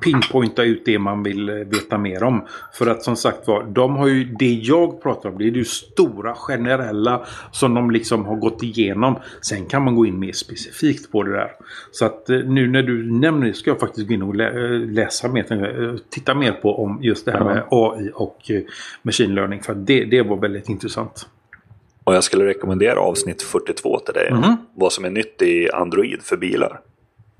pinpointa ut det man vill eh, veta mer om. För att som sagt var, de har ju det jag pratar om. Det är ju stora generella som de liksom har gått igenom. Sen kan man gå in mer specifikt på det där. Så att eh, nu när du nämner det ska jag faktiskt gå in och eh, läsa mer. Titta mer på om just det här med AI och machine learning. För att det, det var väldigt intressant. Och jag skulle rekommendera avsnitt 42 till dig. Mhm. Vad som är nytt i Android för bilar.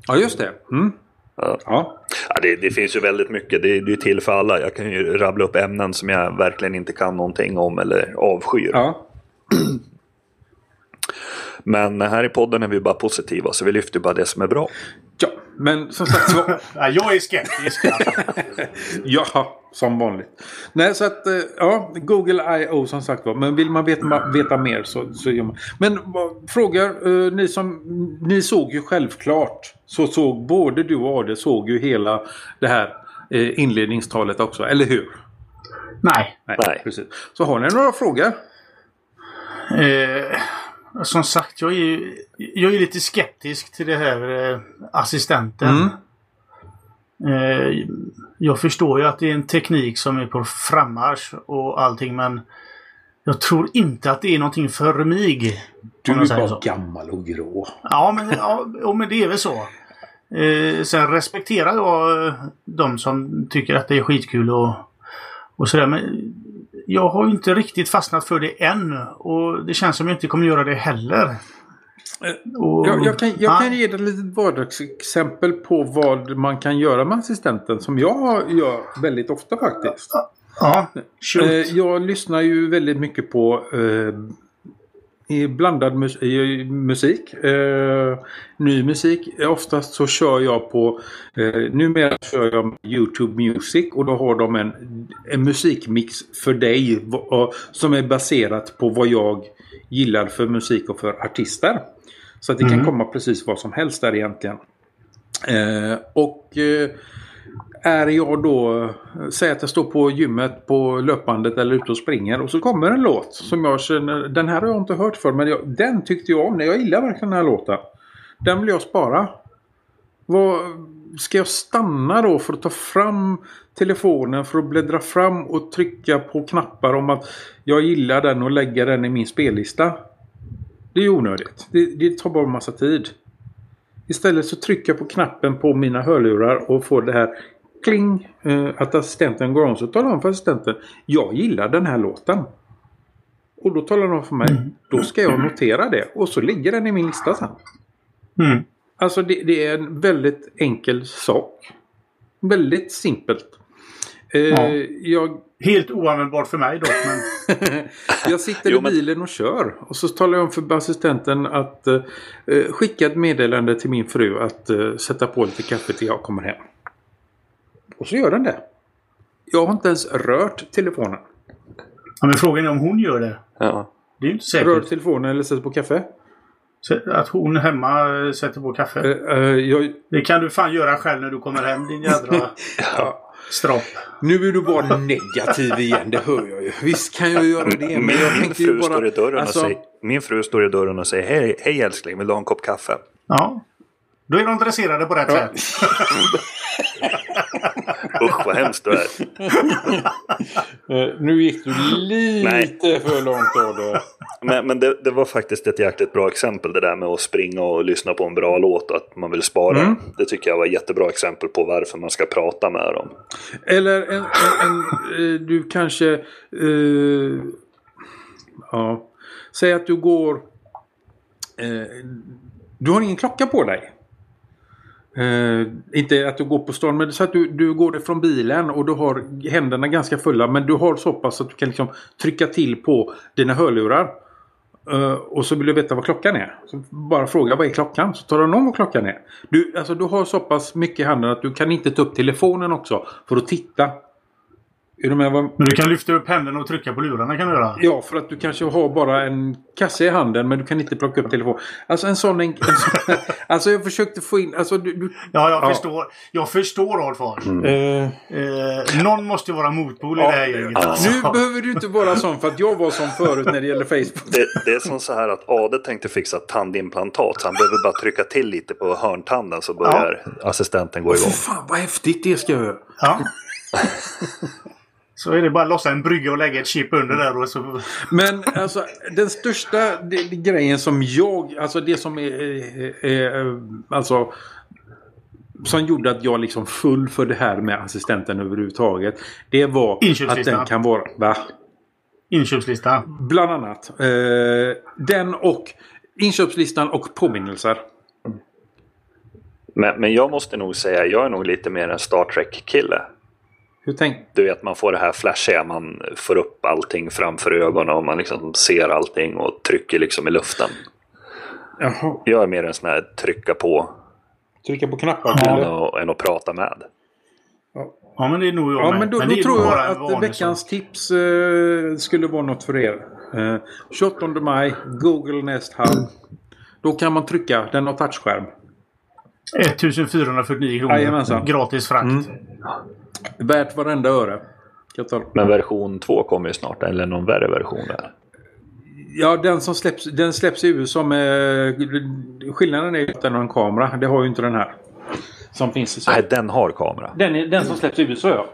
Ja, just det. Mm. Ja. Ja. Ja, det, det finns ju väldigt mycket. Det, det är till för alla. Jag kan ju rabbla upp ämnen som jag verkligen inte kan någonting om eller avskyr. ja. Men här i podden är vi bara positiva så vi lyfter bara det som är bra. Ja, men som sagt så... (laughs) Ja, jag är skeptisk. alltså. (laughs) Ja, som vanligt. Nej, så att eh, ja, Google I.O. som sagt var. Men vill man veta, veta mer så, så gör man. Men vad- frågar, eh, ni som, ni såg ju självklart. Så såg både du och Ade såg ju hela det här eh, inledningstalet också, eller hur? Nej. Nej. Precis. Så har ni några frågor? Eh, som sagt, jag är, ju- jag är lite skeptisk till det här eh, assistenten. Mm. Eh, jag förstår ju att det är en teknik som är på frammarsch och allting men jag tror inte att det är någonting för mig. Du är bara så. gammal och grå. Ja men, ja, ja, men det är väl så. Eh, sen respekterar jag de som tycker att det är skitkul och, och sådär. Men jag har inte riktigt fastnat för det än. Och det känns som jag inte kommer göra det heller. Och, Jag, jag, kan, jag kan ge dig ett litet vardagsexempel på vad man kan göra med assistenten. Som jag gör väldigt ofta faktiskt. Ja. Eh, jag lyssnar ju väldigt mycket på eh, i blandad mus i musik. Eh, ny musik. Oftast så kör jag på eh, numera kör jag YouTube Music och då har de en, en musikmix för dig och, som är baserat på vad jag gillar för musik och för artister. Så att det kan Mm. komma precis vad som helst där egentligen. Eh, och eh, är jag då, säg att jag står på gymmet på löpbandet eller ute och springer och så kommer en låt som jag känner, den här har jag inte hört för men jag, den tyckte jag om. Jag gillar verkligen den här låten. Den vill jag spara. Vad, ska jag stanna då för att ta fram telefonen för att bläddra fram och trycka på knappar om att jag gillar den och lägga den i min spellista? Det är ju onödigt. Det, det tar bara en massa tid. Istället så trycker jag på knappen på mina hörlurar och får det här kling. Eh, att assistenten går om. Så talar om för assistenten. Jag gillar den här låten. Och då talar de för mig. Då ska jag notera det. Och så ligger den i min lista sen. Mm. Alltså det, det är en väldigt enkel sak. Väldigt simpelt. Eh, Ja. Jag Helt oanvändbart för mig dock. Men, (laughs) jag sitter Jo, i bilen och kör. Och så talar jag om för assistenten att eh, eh, skicka ett meddelande till min fru att eh, sätta på lite kaffe till jag kommer hem. Och så gör den det. Jag har inte ens rört telefonen. ja, men frågan är om hon gör det. Ja. Det är ju inte Rör säkert. telefonen eller sätter på kaffe. Att hon hemma eh, sätter på kaffe. Eh, eh, jag, Det kan du fan göra själv när du kommer hem din jädra (laughs) ja. Stropp. Nu är du bara negativ igen, det hör jag ju. Visst kan jag göra det. Men Min, jag min tänkte ju fru bara... står i dörren alltså, och säger, min fru står i dörren och säger hej, hej älskling, vill du ha en kopp kaffe? Ja. Då är de dresserade på rätt Ja. sätt. (laughs) Usch vad hemskt du är. eh, nu gick du lite för långt av det. Men, men det, det var faktiskt ett jäkligt bra exempel det där med att springa och lyssna på en bra låt och att man vill spara. Mm. Det tycker jag var ett jättebra exempel på varför man ska prata med dem. Eller en, en, en, eh, du kanske... eh, ja. Säg att du går... eh, du har ingen klocka på dig. Uh, inte att du går på stan, men så att du, du går från bilen och du har händerna ganska fulla. Men du har så pass att du kan liksom trycka till på dina hörlurar. Uh, och så vill du veta vad klockan är. Så bara fråga vad är klockan? Så talar de om vad klockan är. Du, alltså, du har så pass mycket i handen att du kan inte ta upp telefonen också för att titta. Är du med. Men du kan lyfta upp händerna och trycka på lurarna kan du göra. Ja, för att du kanske har bara en kasse i handen men du kan inte plocka upp telefon. Alltså en sån... En, en sån (laughs) alltså jag försökte få in... Alltså du... du Ja, jag Ja. förstår. Jag förstår Adolf. eh, Eh, någon måste ju vara motpol i Ja. det här gänget. Ja. alltså. nu behöver du inte vara sån för att jag var sån förut när det gäller Facebook. Det, det är som så här att Ade tänkte fixa tandimplantat så han behöver bara trycka till lite på hörntanden så börjar assistenten gå Fy igång. fan vad häftigt det ska jag göra. Ja. (laughs) Så är det bara att lossa en brygga och lägga ett chip under där och så... Men alltså den största grejen som jag, alltså det som är, är, är alltså som gjorde att jag liksom full för det här med assistenten överhuvudtaget. Det var att den kan vara, va? Inköpslista. Bland annat. Eh, den och inköpslistan och påminnelser. Men, men jag måste nog säga, jag är nog lite mer en Star Trek-kille. Hur tänk? Du vet, man får det här flashiga, man får upp allting framför ögonen och man liksom ser allting och trycker liksom i luften. Jaha. Jag är mer en sån här trycka på Trycka på knappar. Ja. än, att, än att prata med. Ja, men det är nog jag Ja, med. men då, det då tror jag att veckans sak. tips eh, skulle vara något för er. Eh, 28 maj, Google Nest Hub. Då kan man trycka, den har touchskärm. 1449 kronor. Jajamensan. Gratis frakt. Mm. Värt varenda öre. Men version 2 kommer ju snart, eller någon värre version där. Ja, den som släpps, den släpps i USA med... Skillnaden är ju att den har en kamera. Det har ju inte den här. Som finns i Sverige. Nej, den har kamera. Den, är, den som släpps i USA ja.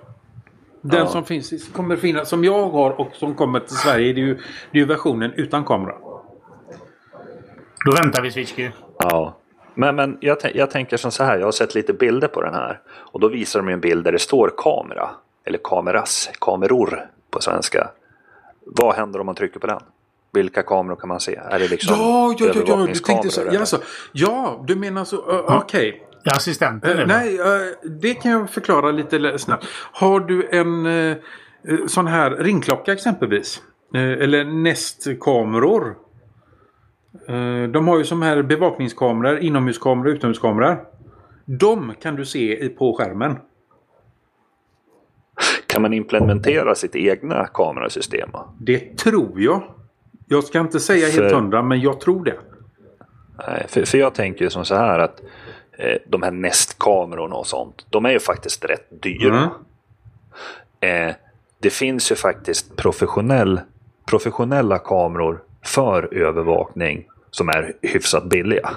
Den Ja. som finns, kommer finnas, som jag har och som kommer till Sverige. Det är ju, det är ju versionen utan kamera. Då väntar vi Switchky. Ja. Men, men jag, jag tänker som så här, jag har sett lite bilder på den här. Och då visar de en bild där det står kamera. Eller kameras, kameror på svenska. Vad händer om man trycker på den? Vilka kameror kan man se? Är det liksom Ja, ja, ja, ja, du tänkte så. Ja, eller? alltså, ja du menar så. Uh, Okej. Ja, assistenten. Det. nej, eh, det kan jag förklara lite snabbt. Har du en eh, sån här ringklocka exempelvis. eller Nest-kameror. Eh, de har ju som här bevakningskameror, inomhuskameror och utomhuskameror. De kan du se på skärmen. Kan man implementera sitt egna kamerasystem? Det tror jag. Jag ska inte säga helt För- hundra, men jag tror det. Nej, för, för jag tänker ju som så här att eh, de här Nest-kamerorna och sånt, de är ju faktiskt rätt dyra. Eh, det finns ju faktiskt professionell, professionella kameror för övervakning som är hyfsat billiga.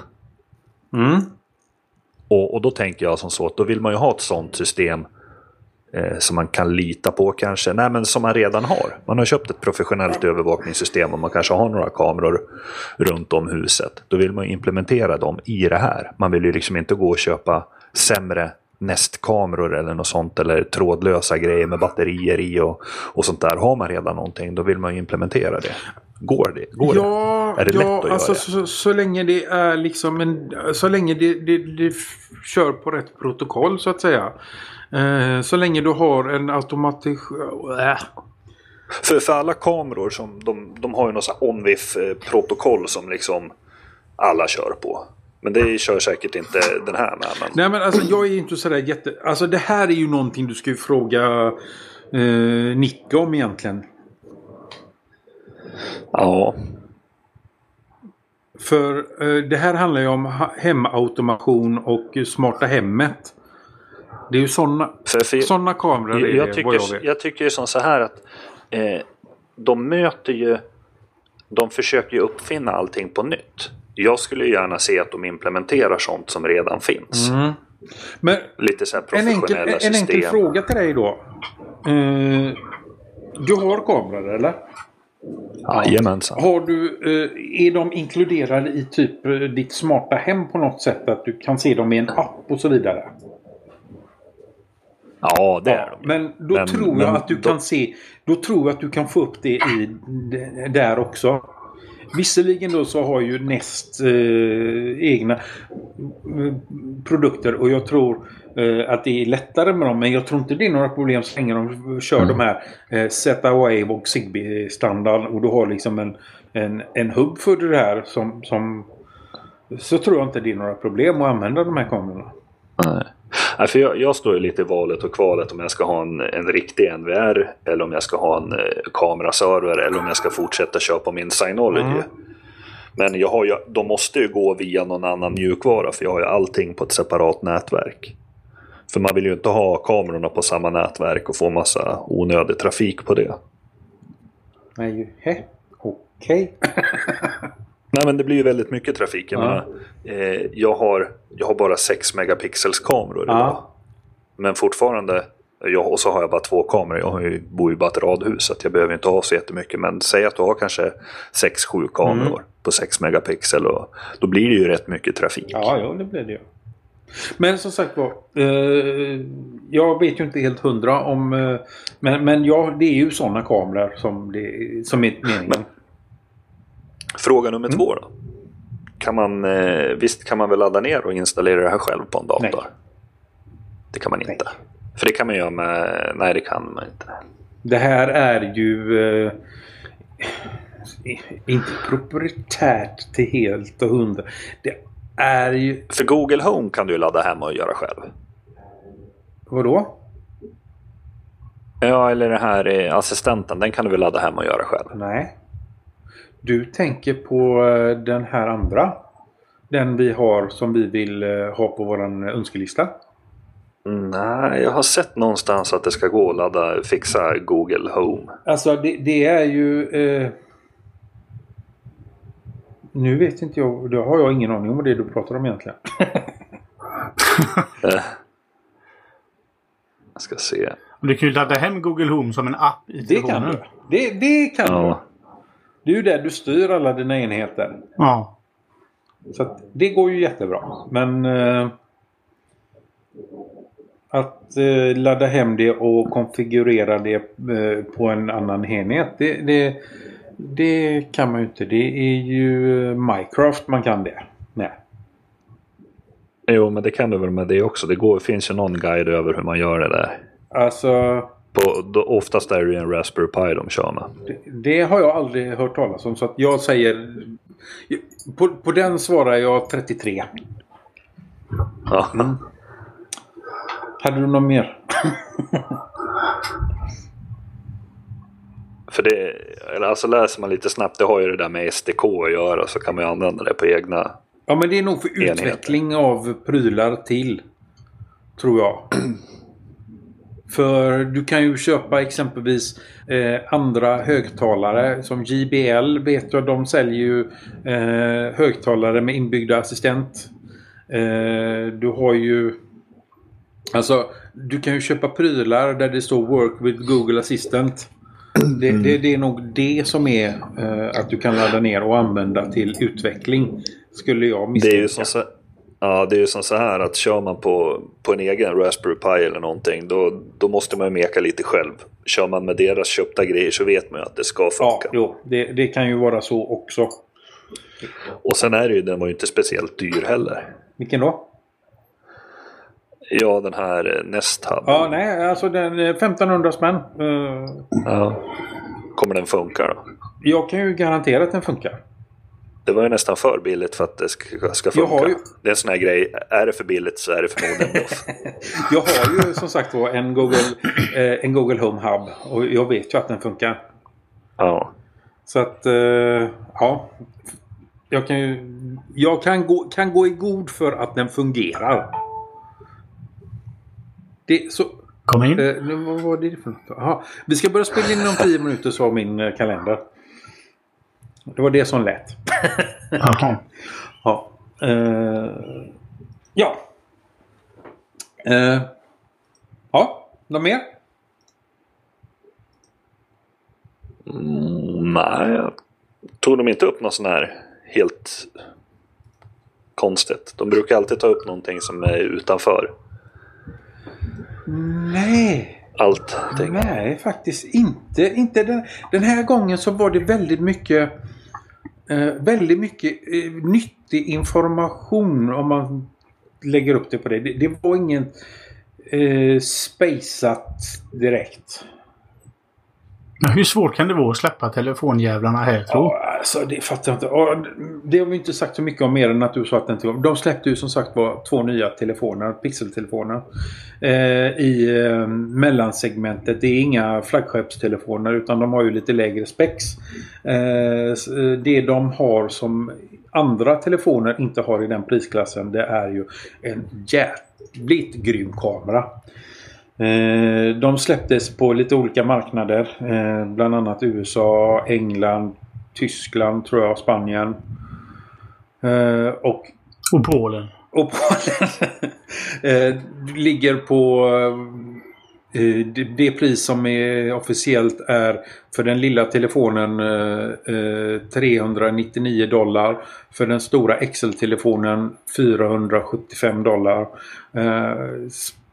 Mm. Och, och då tänker jag som så att då vill man ju ha ett sånt system eh, som man kan lita på kanske. Nej men som man redan har. Man har köpt ett professionellt övervakningssystem och man kanske har några kameror runt om huset. Då vill man implementera dem i det här. Man vill ju liksom inte gå och köpa sämre nästkameror eller något sånt eller trådlösa grejer med batterier i och, och sånt där. Har man redan någonting då vill man ju implementera det. Går det? Går det? Ja, Är det ja lätt att alltså, göra? Så, så länge det är liksom en... Så länge det, det, det kör på rätt protokoll så att säga. Eh, så länge du har en automatik... Äh. För, för alla kameror som de, de har ju något sånt här ONVIF-protokoll som liksom alla kör på. Men det kör säkert inte den här med. Men... Nej men alltså jag är inte sådär jätte... Alltså det här är ju någonting du ska ju fråga eh, Nicke om egentligen. Ja, För eh, det här handlar ju om hemautomation och smarta hemmet. Det är ju sådana såna kameror jag, är jag, det, jag tycker, vet. jag tycker ju som så här att eh, de möter ju... De försöker ju uppfinna allting på nytt. Jag skulle ju gärna se att de implementerar sånt som redan finns. Mm. Men Lite så här En enkel, professionella en system. enkel fråga till dig då. Eh, du har kameror eller? Jajamensan. Har du, eh, är de inkluderade i typ eh, ditt smarta hem på något sätt? Att du kan se dem i en app och så vidare? Ja, det är de. Men då Men- tror jag men att du då- kan se. Då tror jag att du kan få upp det i där också. Visserligen då så har ju Nest eh, egna eh, produkter och jag tror att det är lättare med dem. Men jag tror inte det är några problem så länge de kör de här eh, Z-Wave och Zigbee-standard och du har liksom en, en, en hubb för det här som, som så tror jag inte det är några problem att använda de här kamerorna. Nej. Nej, för jag, jag står ju lite i valet och kvalet om jag ska ha en, en riktig NVR eller om jag ska ha en eh, kameraserver eller om jag ska fortsätta köpa min Synology. Mm. Men jag har ju, de måste ju gå via någon annan mjukvara för jag har ju allting på ett separat nätverk. För man vill ju inte ha kamerorna på samma nätverk och få massa onödig trafik på det. Nej, okej. (laughs) Nej men det blir ju väldigt mycket trafik. Jag, Ja. eh, jag, har, jag har bara 6 megapixels kameror idag. Ja. Men fortfarande, jag, och så har jag bara två kameror. Jag har ju, bor ju bara i ett radhus så att jag behöver inte ha så jättemycket. Men säg att du har kanske 6-7 kameror Mm. på 6 megapixel. Och då blir det ju rätt mycket trafik. Ja, ja, det blir det ju. Men som sagt var, eh, jag vet ju inte helt hundra om... Eh, men men ja, det är ju sådana kameror som, det, som är meningen. Fråga nummer Mm. två då. Kan man, eh, visst kan man väl ladda ner och installera det här själv på en dator? Nej. Det kan man inte. Nej. För det kan man göra med... Nej, det kan man inte. Det här är ju... Eh, inte proprietärt till helt och hundra. Det är ju... För Google Home kan du ladda hemma och göra själv. Vadå? Ja, eller den här assistenten, den kan du väl ladda hemma och göra själv. Nej. Du tänker på eh, den här andra. Den vi har som vi vill eh, ha på våran önskelista. Nej, jag har sett någonstans att det ska gå att ladda, fixa Google Home. Alltså det, det är ju... Eh, nu vet inte jag. Då har jag ingen aning om vad det är du pratar om egentligen. (laughs) Eh. Jag ska se. Du kan ju ladda hem Google Home som en app i Det kan telefonen. du. Det, det kan du. Ja. Det är ju där du styr alla dina enheter. Ja. Så att det går ju jättebra. Men eh, att eh, ladda hem det och konfigurera det eh, på en annan enhet. Det, det, det kan man ju inte. Det är ju Minecraft man kan det. Nej. Jo, men det kan du väl med det också. Det går, finns ju någon guide över hur man gör det där. Alltså På, då, oftast är det ju en Raspberry Pi de kör med. det, det har jag aldrig hört talas om. Så att jag säger... På, på den svarar jag 33. Ja. Hade du något mer? (laughs) För det, eller alltså läser man lite snabbt, det har ju det där med SDK att göra så kan man ju använda det på egna. Ja men det är nog för Enheter. utveckling av prylar till. Tror jag. (clears throat) För du kan ju köpa exempelvis eh, andra högtalare som JBL vet jag de säljer ju eh, högtalare med inbyggda assistent. Eh, du har ju Alltså du kan ju köpa prylar där det står Work with Google Assistant. Det, det, det är nog det som är eh, att du kan ladda ner och använda till utveckling. Skulle jag Det misstänka. är ju som så, ja, det är ju som så här att kör man på, på en egen Raspberry Pi eller någonting då, då måste man ju meka lite själv. Kör man med deras köpta grejer så vet man ju att det ska Ja, funka. jo, det, det kan ju vara så också. Och sen är det ju, den var ju inte speciellt dyr heller. Vilken då? Ja, den här eh, Nest Hub. Ja, nej, alltså den eh, 1500 spänn. Eh, Ja. Kommer den funka då? jag kan ju garantera att den funkar. Det var ju nästan för billigt för att det ska, ska funka. ju- Det är en sån här grej, är det för billigt så är det förmodligen bluff. (laughs) Jag har ju som sagt var en Google, eh, en Google Home Hub och jag vet ju att den funkar. ja. Så att, eh, ja. Jag kan ju... Jag kan gå, kan gå i god för att den fungerar. Det, så, Kom in. Eh, nu, vad var det för något? Aha. Vi ska börja spela in om 10 minuter sa min eh, kalender. Det var det som lät. (laughs) Jaha. Ja. Eh, ja. Eh, ja, något mer? Mm, nej, tog de inte upp något sån här helt konstigt. De brukar alltid ta upp någonting som är utanför Nej. allting. Nej, faktiskt inte. inte den, den här gången så var det väldigt mycket eh, väldigt mycket eh, nyttig information om man lägger upp det på det. Det, det var ingen eh, spaceat direkt. Men hur svårt kan det vara att släppa telefonjävlarna här tro? Ja, alltså, det fattar jag inte. Ja, det har vi inte sagt så mycket om mer än att du sa att den till. De släppte ju som sagt var två nya telefoner, pixeltelefoner. Eh, I eh, mellansegmentet. Det är inga flaggskeppstelefoner utan de har ju lite lägre spex. Eh, det de har som andra telefoner inte har i den prisklassen det är ju en jävligt grym kamera. Eh, De släpptes på lite olika marknader. eh, Bland annat USA, England, Tyskland tror jag, Spanien. Eh, Och, Och Polen. och Polen (laughs) ligger på det, pris som är officiellt är för den lilla telefonen eh, eh, 399 dollar. För den stora XL-telefonen 475 dollar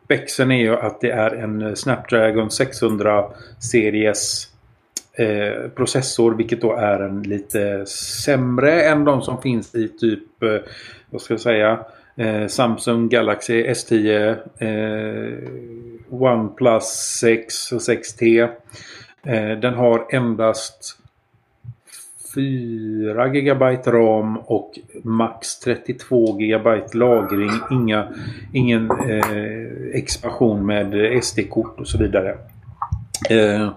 växeln Spexen är ju att det är en Snapdragon 600 series eh, processor vilket då är en lite sämre än de som finns i typ, eh, vad ska jag säga, eh, Samsung Galaxy S10, eh, OnePlus 6 och 6T. Eh, den har endast 4 GB RAM och max 32 GB lagring. Inga, ingen eh, expansion med SD-kort och så vidare. Eh,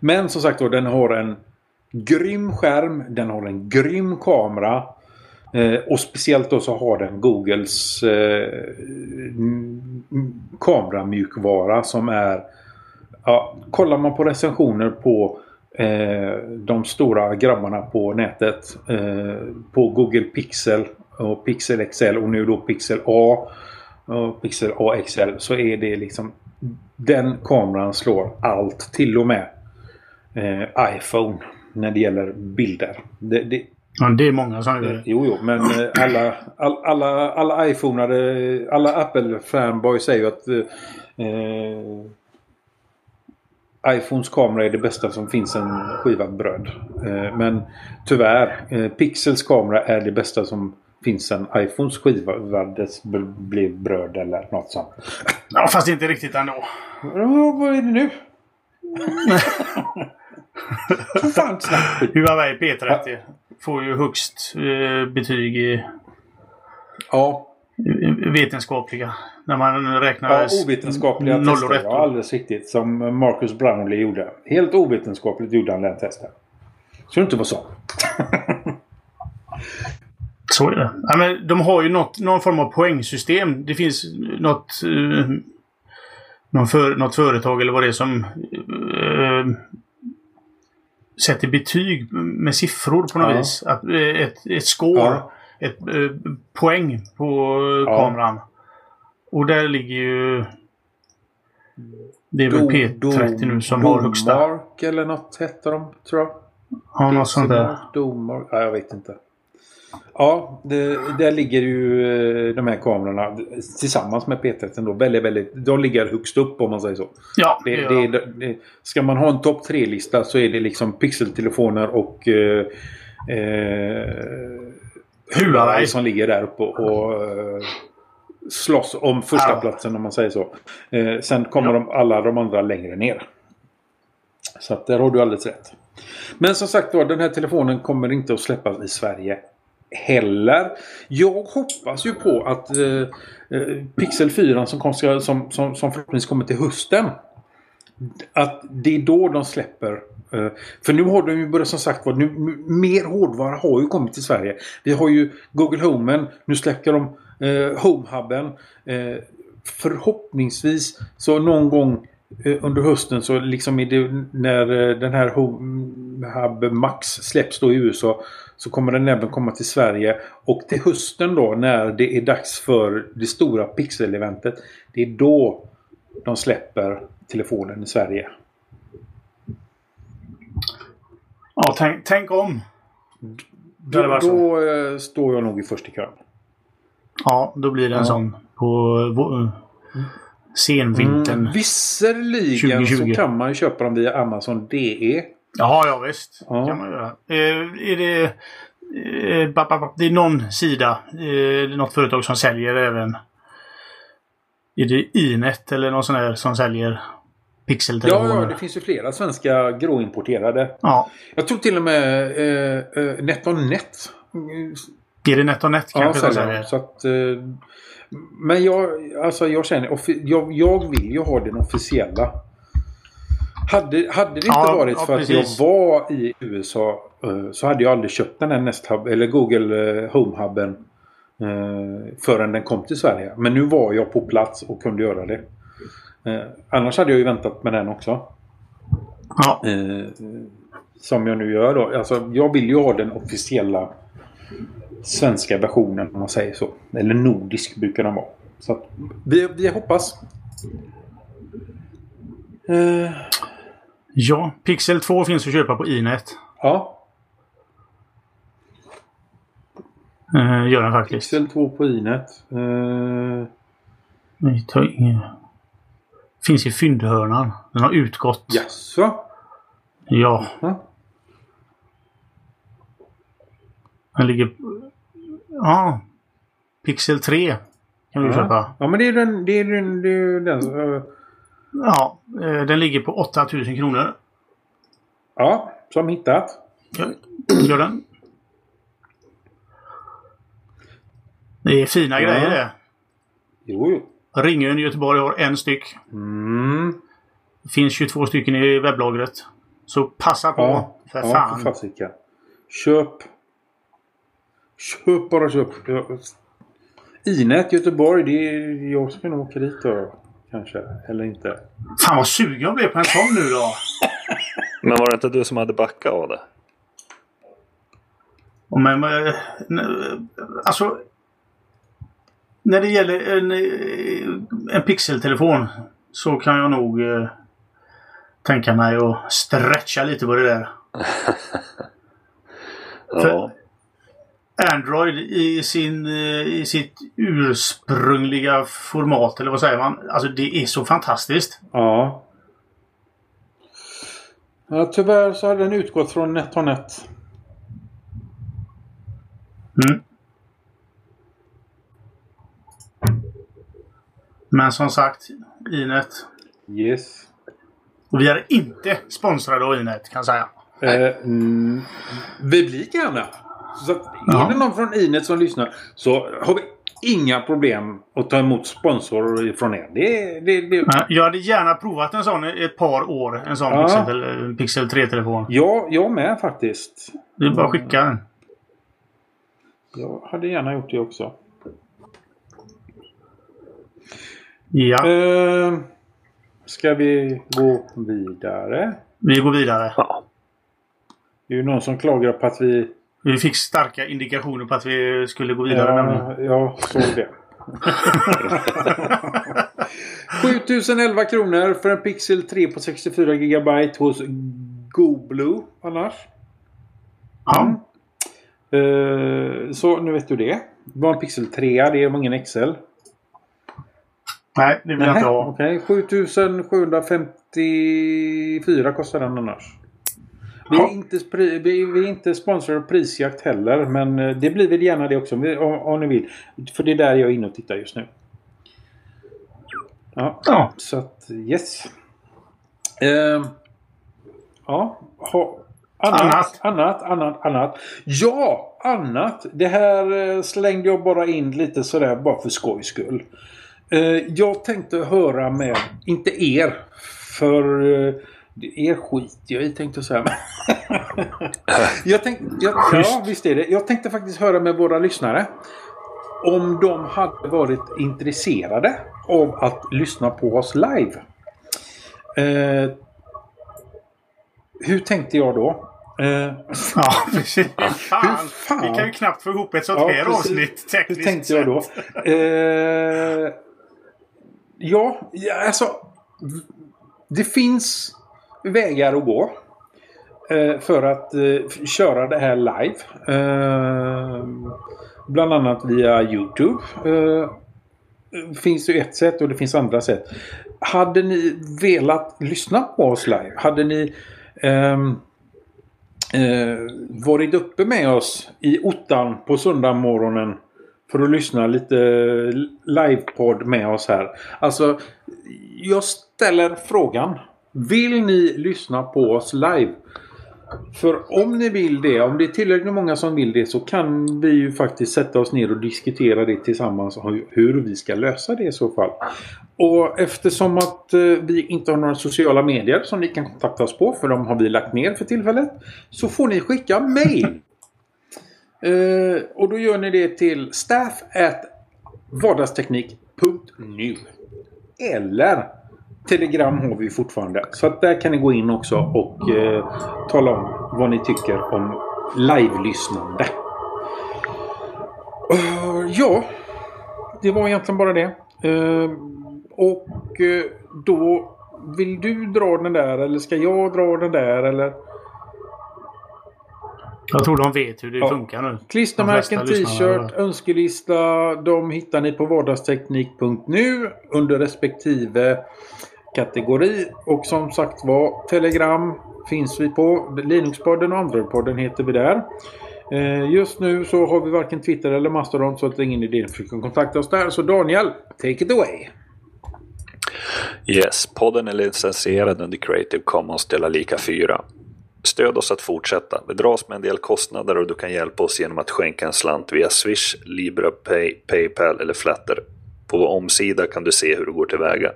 men som sagt då, den har en grym skärm. Den har en grym kamera. Eh, och speciellt då så har den Googles eh, kameramjukvara som är... Ja, kollar man på recensioner på de stora grabbarna på nätet. Eh, på Google Pixel och Pixel XL och nu då Pixel A och Pixel AXL så är det liksom den kameran slår allt. Till och med eh, iPhone när det gäller bilder. Det, det, Ja, det är många som gör det. Jo, jo, men eh, alla, all, alla, alla iPhoneare, alla Apple-fanboys säger ju att eh, iPhones kamera är det bästa som finns en skiva bröd. Eh, men tyvärr, eh, Pixels kamera är det bästa som finns en iPhones skiva dess b- blir bröd eller något sånt. Ja, fast inte riktigt ändå. Ja, Vad är det nu? Fan snabbt. Huawei P30 får ju högst eh, betyg i Ja, vetenskapliga. När man räknar Ja, ovetenskapliga noll och tester. Ja, alldeles riktigt. Som Marcus Brownlee gjorde. Helt ovetenskapligt gjorde han den testen. Så det inte var så. (laughs) Så är det. Ja, men de har ju något, någon form av poängsystem. Det finns något, eh, för, något företag eller vad det är som eh, sätter betyg med siffror på något Ja. vis. Att, eh, ett, ett score. Ja. Ett eh, poäng på Ja. kameran. Och där ligger ju... Det är väl P30 nu som har högsta. Domark eller något hette de, tror jag. Ja, något sånt där. Domark. Ja, jag vet inte. Ja, det, där ligger ju eh, de här kamerorna tillsammans med P30 då. Väldigt, väldigt, de ligger högst upp om man säger så. Ja, Det, det, det, det, ska man ha en topp 3-lista så är det liksom pixeltelefoner och eh, eh, Huawei som ligger där uppe och eh, slåss om första Ja. platsen om man säger så. Eh, sen kommer de, alla de andra längre ner. Så att där har du alldeles rätt. Men som sagt var, den här telefonen kommer inte att släppas i Sverige heller. Jag hoppas ju på att eh, eh, Pixel 4 som, kom, som, som, som förhoppningsvis kommer till hösten. Att det är då de släpper. Eh, för nu har de ju börjat som sagt var, nu, mer hårdvara har ju kommit till Sverige. Vi har ju Google Homen, nu släpper de eh, Homehubben. Eh, förhoppningsvis så någon gång eh, under hösten så liksom är det när eh, den här Homehub Max släpps då i USA så kommer den även komma till Sverige. Och till hösten då när det är dags för det stora Pixel-eventet. Det är då de släpper telefonen i Sverige. Ja, tänk, tänk om. Då, så. då eh, står jag nog i först i kön. Ja, då blir det en Ja. sån på vo- senvintern. Mm, visserligen 2020. så kan man ju köpa dem via Amazon DE. Ja, ja visst. Ja. kan man göra. Eh, är det, eh, ba- ba- ba- det är någon sida, eh, något företag som säljer även... Är det Inet eller någon sån här som säljer pixeltelefoner. ja, det finns ju flera svenska gråimporterade. Ja. Jag tror till och med eh, eh, NetOnNet. Är det NetOnNet Ja, kanske? som säljer så att, eh, men jag, alltså jag känner, jag, jag vill ju ha den officiella. Hade, hade det inte Ja, varit ja, för precis. att jag var i USA eh, så hade jag aldrig köpt den här Nest Hub, eller Google eh, Home Hubben eh, förrän den kom till Sverige. Men nu var jag på plats och kunde göra det. Eh, annars hade jag ju väntat med den också. Ja. Eh, som jag nu gör då. Alltså, jag vill ju ha den officiella svenska versionen om man säger så. Eller nordisk brukar den vara. Så att, vi, vi hoppas. Eh, ja, Pixel 2 finns att köpa på Inet. ja, Eh, gör den faktiskt. Pixel 2 på Inet. Eh, Vi tar ingen- Finns i fyndhörnan. Den har utgått. jaså? Ja. Ja. Den ligger... Ja. Pixel 3 kan du köpa. Ja, men det är den... Det är den, det är den Ja. eh, Den ligger på 8000 kronor. ja, som hittat. Gör den. Det är fina Ja. grejer det. Jo, jo. Ringön i Göteborg har en styck. Mm. Det finns 22 stycken i webblagret. Så passa på. Ja, för ja, fan. för. Köp. Köp bara köp. Inet Göteborg, det är, jag ska nog åka dit då. Kanske. Eller inte. Fan vad sugen jag blev på en sån nu då. (laughs) Men var det inte du som hade backat av det? Men, eh, alltså. När det gäller en, eh, en pixeltelefon så kan jag nog eh, tänka mig att stretcha lite på det där. (laughs) Ja. Android i, sin, eh, i sitt ursprungliga format, eller vad säger man? Alltså det är så fantastiskt. Ja. ja. Tyvärr så hade den utgått från NetOnNet. Mm. Men som sagt, Inet. Yes. Och vi är inte sponsrade av Inet kan jag säga. Eh, mm, vi blir gärna. Så Ja. är det någon från Inet som lyssnar så har vi inga problem att ta emot sponsor från er. Det, det, det, Jag hade gärna provat en sån i ett par år. En sån Ja. Pixel, Pixel 3-telefon. ja, jag med faktiskt. Det är bara att skicka den. Jag hade gärna gjort det också. Ja, Eh, ska vi gå vidare? vi går vidare. ja. Det är ju någon som klagar på att vi... Vi fick starka indikationer på att vi skulle gå vidare. nämligen. Ja, jag såg det. (laughs) 7011 kronor för en Pixel 3 på 64 GB hos GoBlue annars. Ja. Eh, så nu vet du det. Det var en Pixel 3, det var ingen XL. Nej, det vill jag inte ha. Okej, 7754 kostar den annars. Vi är, inte, vi, är inte sponsrade av Prisjakt heller. Men eh, det blir väl gärna det också om, om, ni vill. För det är där jag är inne och tittar just nu. Ja, Ja. så att yes. Ehm, ja, ha, annat, Annat. annat, annat, annat. Ja, annat. Det här eh, slängde jag bara in lite sådär bara för skojs skull. Eh, jag tänkte höra med, inte er, för eh, er skit jag i tänkte jag säga. (laughs) jag tänkte, jag, ja, visst är det. Jag tänkte faktiskt höra med våra lyssnare. Om de hade varit intresserade av att lyssna på oss live. Eh, hur tänkte jag då? Eh, Ja, (laughs) precis. Fan. fan? Vi kan ju knappt få ihop ett sånt Ja, här precis. avsnitt Hur tekniskt tänkte jag då? Eh, ja, alltså. Det finns vägar att gå. Eh, för att eh, köra det här live. Eh, bland annat via Youtube. Finns det ju ett sätt och det finns andra sätt. Hade ni velat lyssna på oss live? Hade ni ehm, varit uppe med oss i ottan på söndag morgonen för att lyssna lite livepodd med oss här. Alltså, jag ställer frågan. Vill ni lyssna på oss live? För om ni vill det, om det är tillräckligt många som vill det så kan vi ju faktiskt sätta oss ner och diskutera det tillsammans hur vi ska lösa det i så fall. Och eftersom att eh, vi inte har några sociala medier som ni kan kontakta oss på, för de har vi lagt ner för tillfället, så får ni skicka mail. Eh, och då gör ni det till staff at vardagsteknik.nu Eller Telegram har vi fortfarande. Så att där kan ni gå in också och eh, tala om vad ni tycker om live-lyssnande. Uh, ja, det var egentligen bara det. Eh, och då vill du dra den där eller ska jag dra den där eller? Jag tror de vet hur det ja. funkar nu. Klistermärken, t-shirt, önskelista. De hittar ni på vardagsteknik.nu under respektive kategori. Och som sagt var, Telegram finns vi på. Linuxpodden och Androidpodden heter vi där. Eh, just nu så har vi varken Twitter eller Mastodon så att det är ingen idé att försöka kontakta oss där. Så Daniel, take it away! Yes, podden är licensierad under Creative Commons dela lika 4. Stöd oss att fortsätta. Vi dras med en del kostnader och du kan hjälpa oss genom att skänka en slant via Swish, Libra Pay, Paypal eller Flatter. På vår omsida kan du se hur du går tillväga.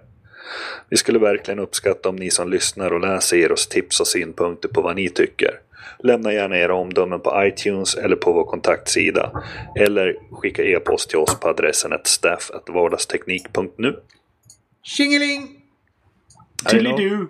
Vi skulle verkligen uppskatta om ni som lyssnar och läser ger oss tips och synpunkter på vad ni tycker. Lämna gärna era omdömen på iTunes eller på vår kontaktsida. Eller skicka e-post till oss på adressen staff.vardagsteknik.nu. Tjingeling! Tjolidu!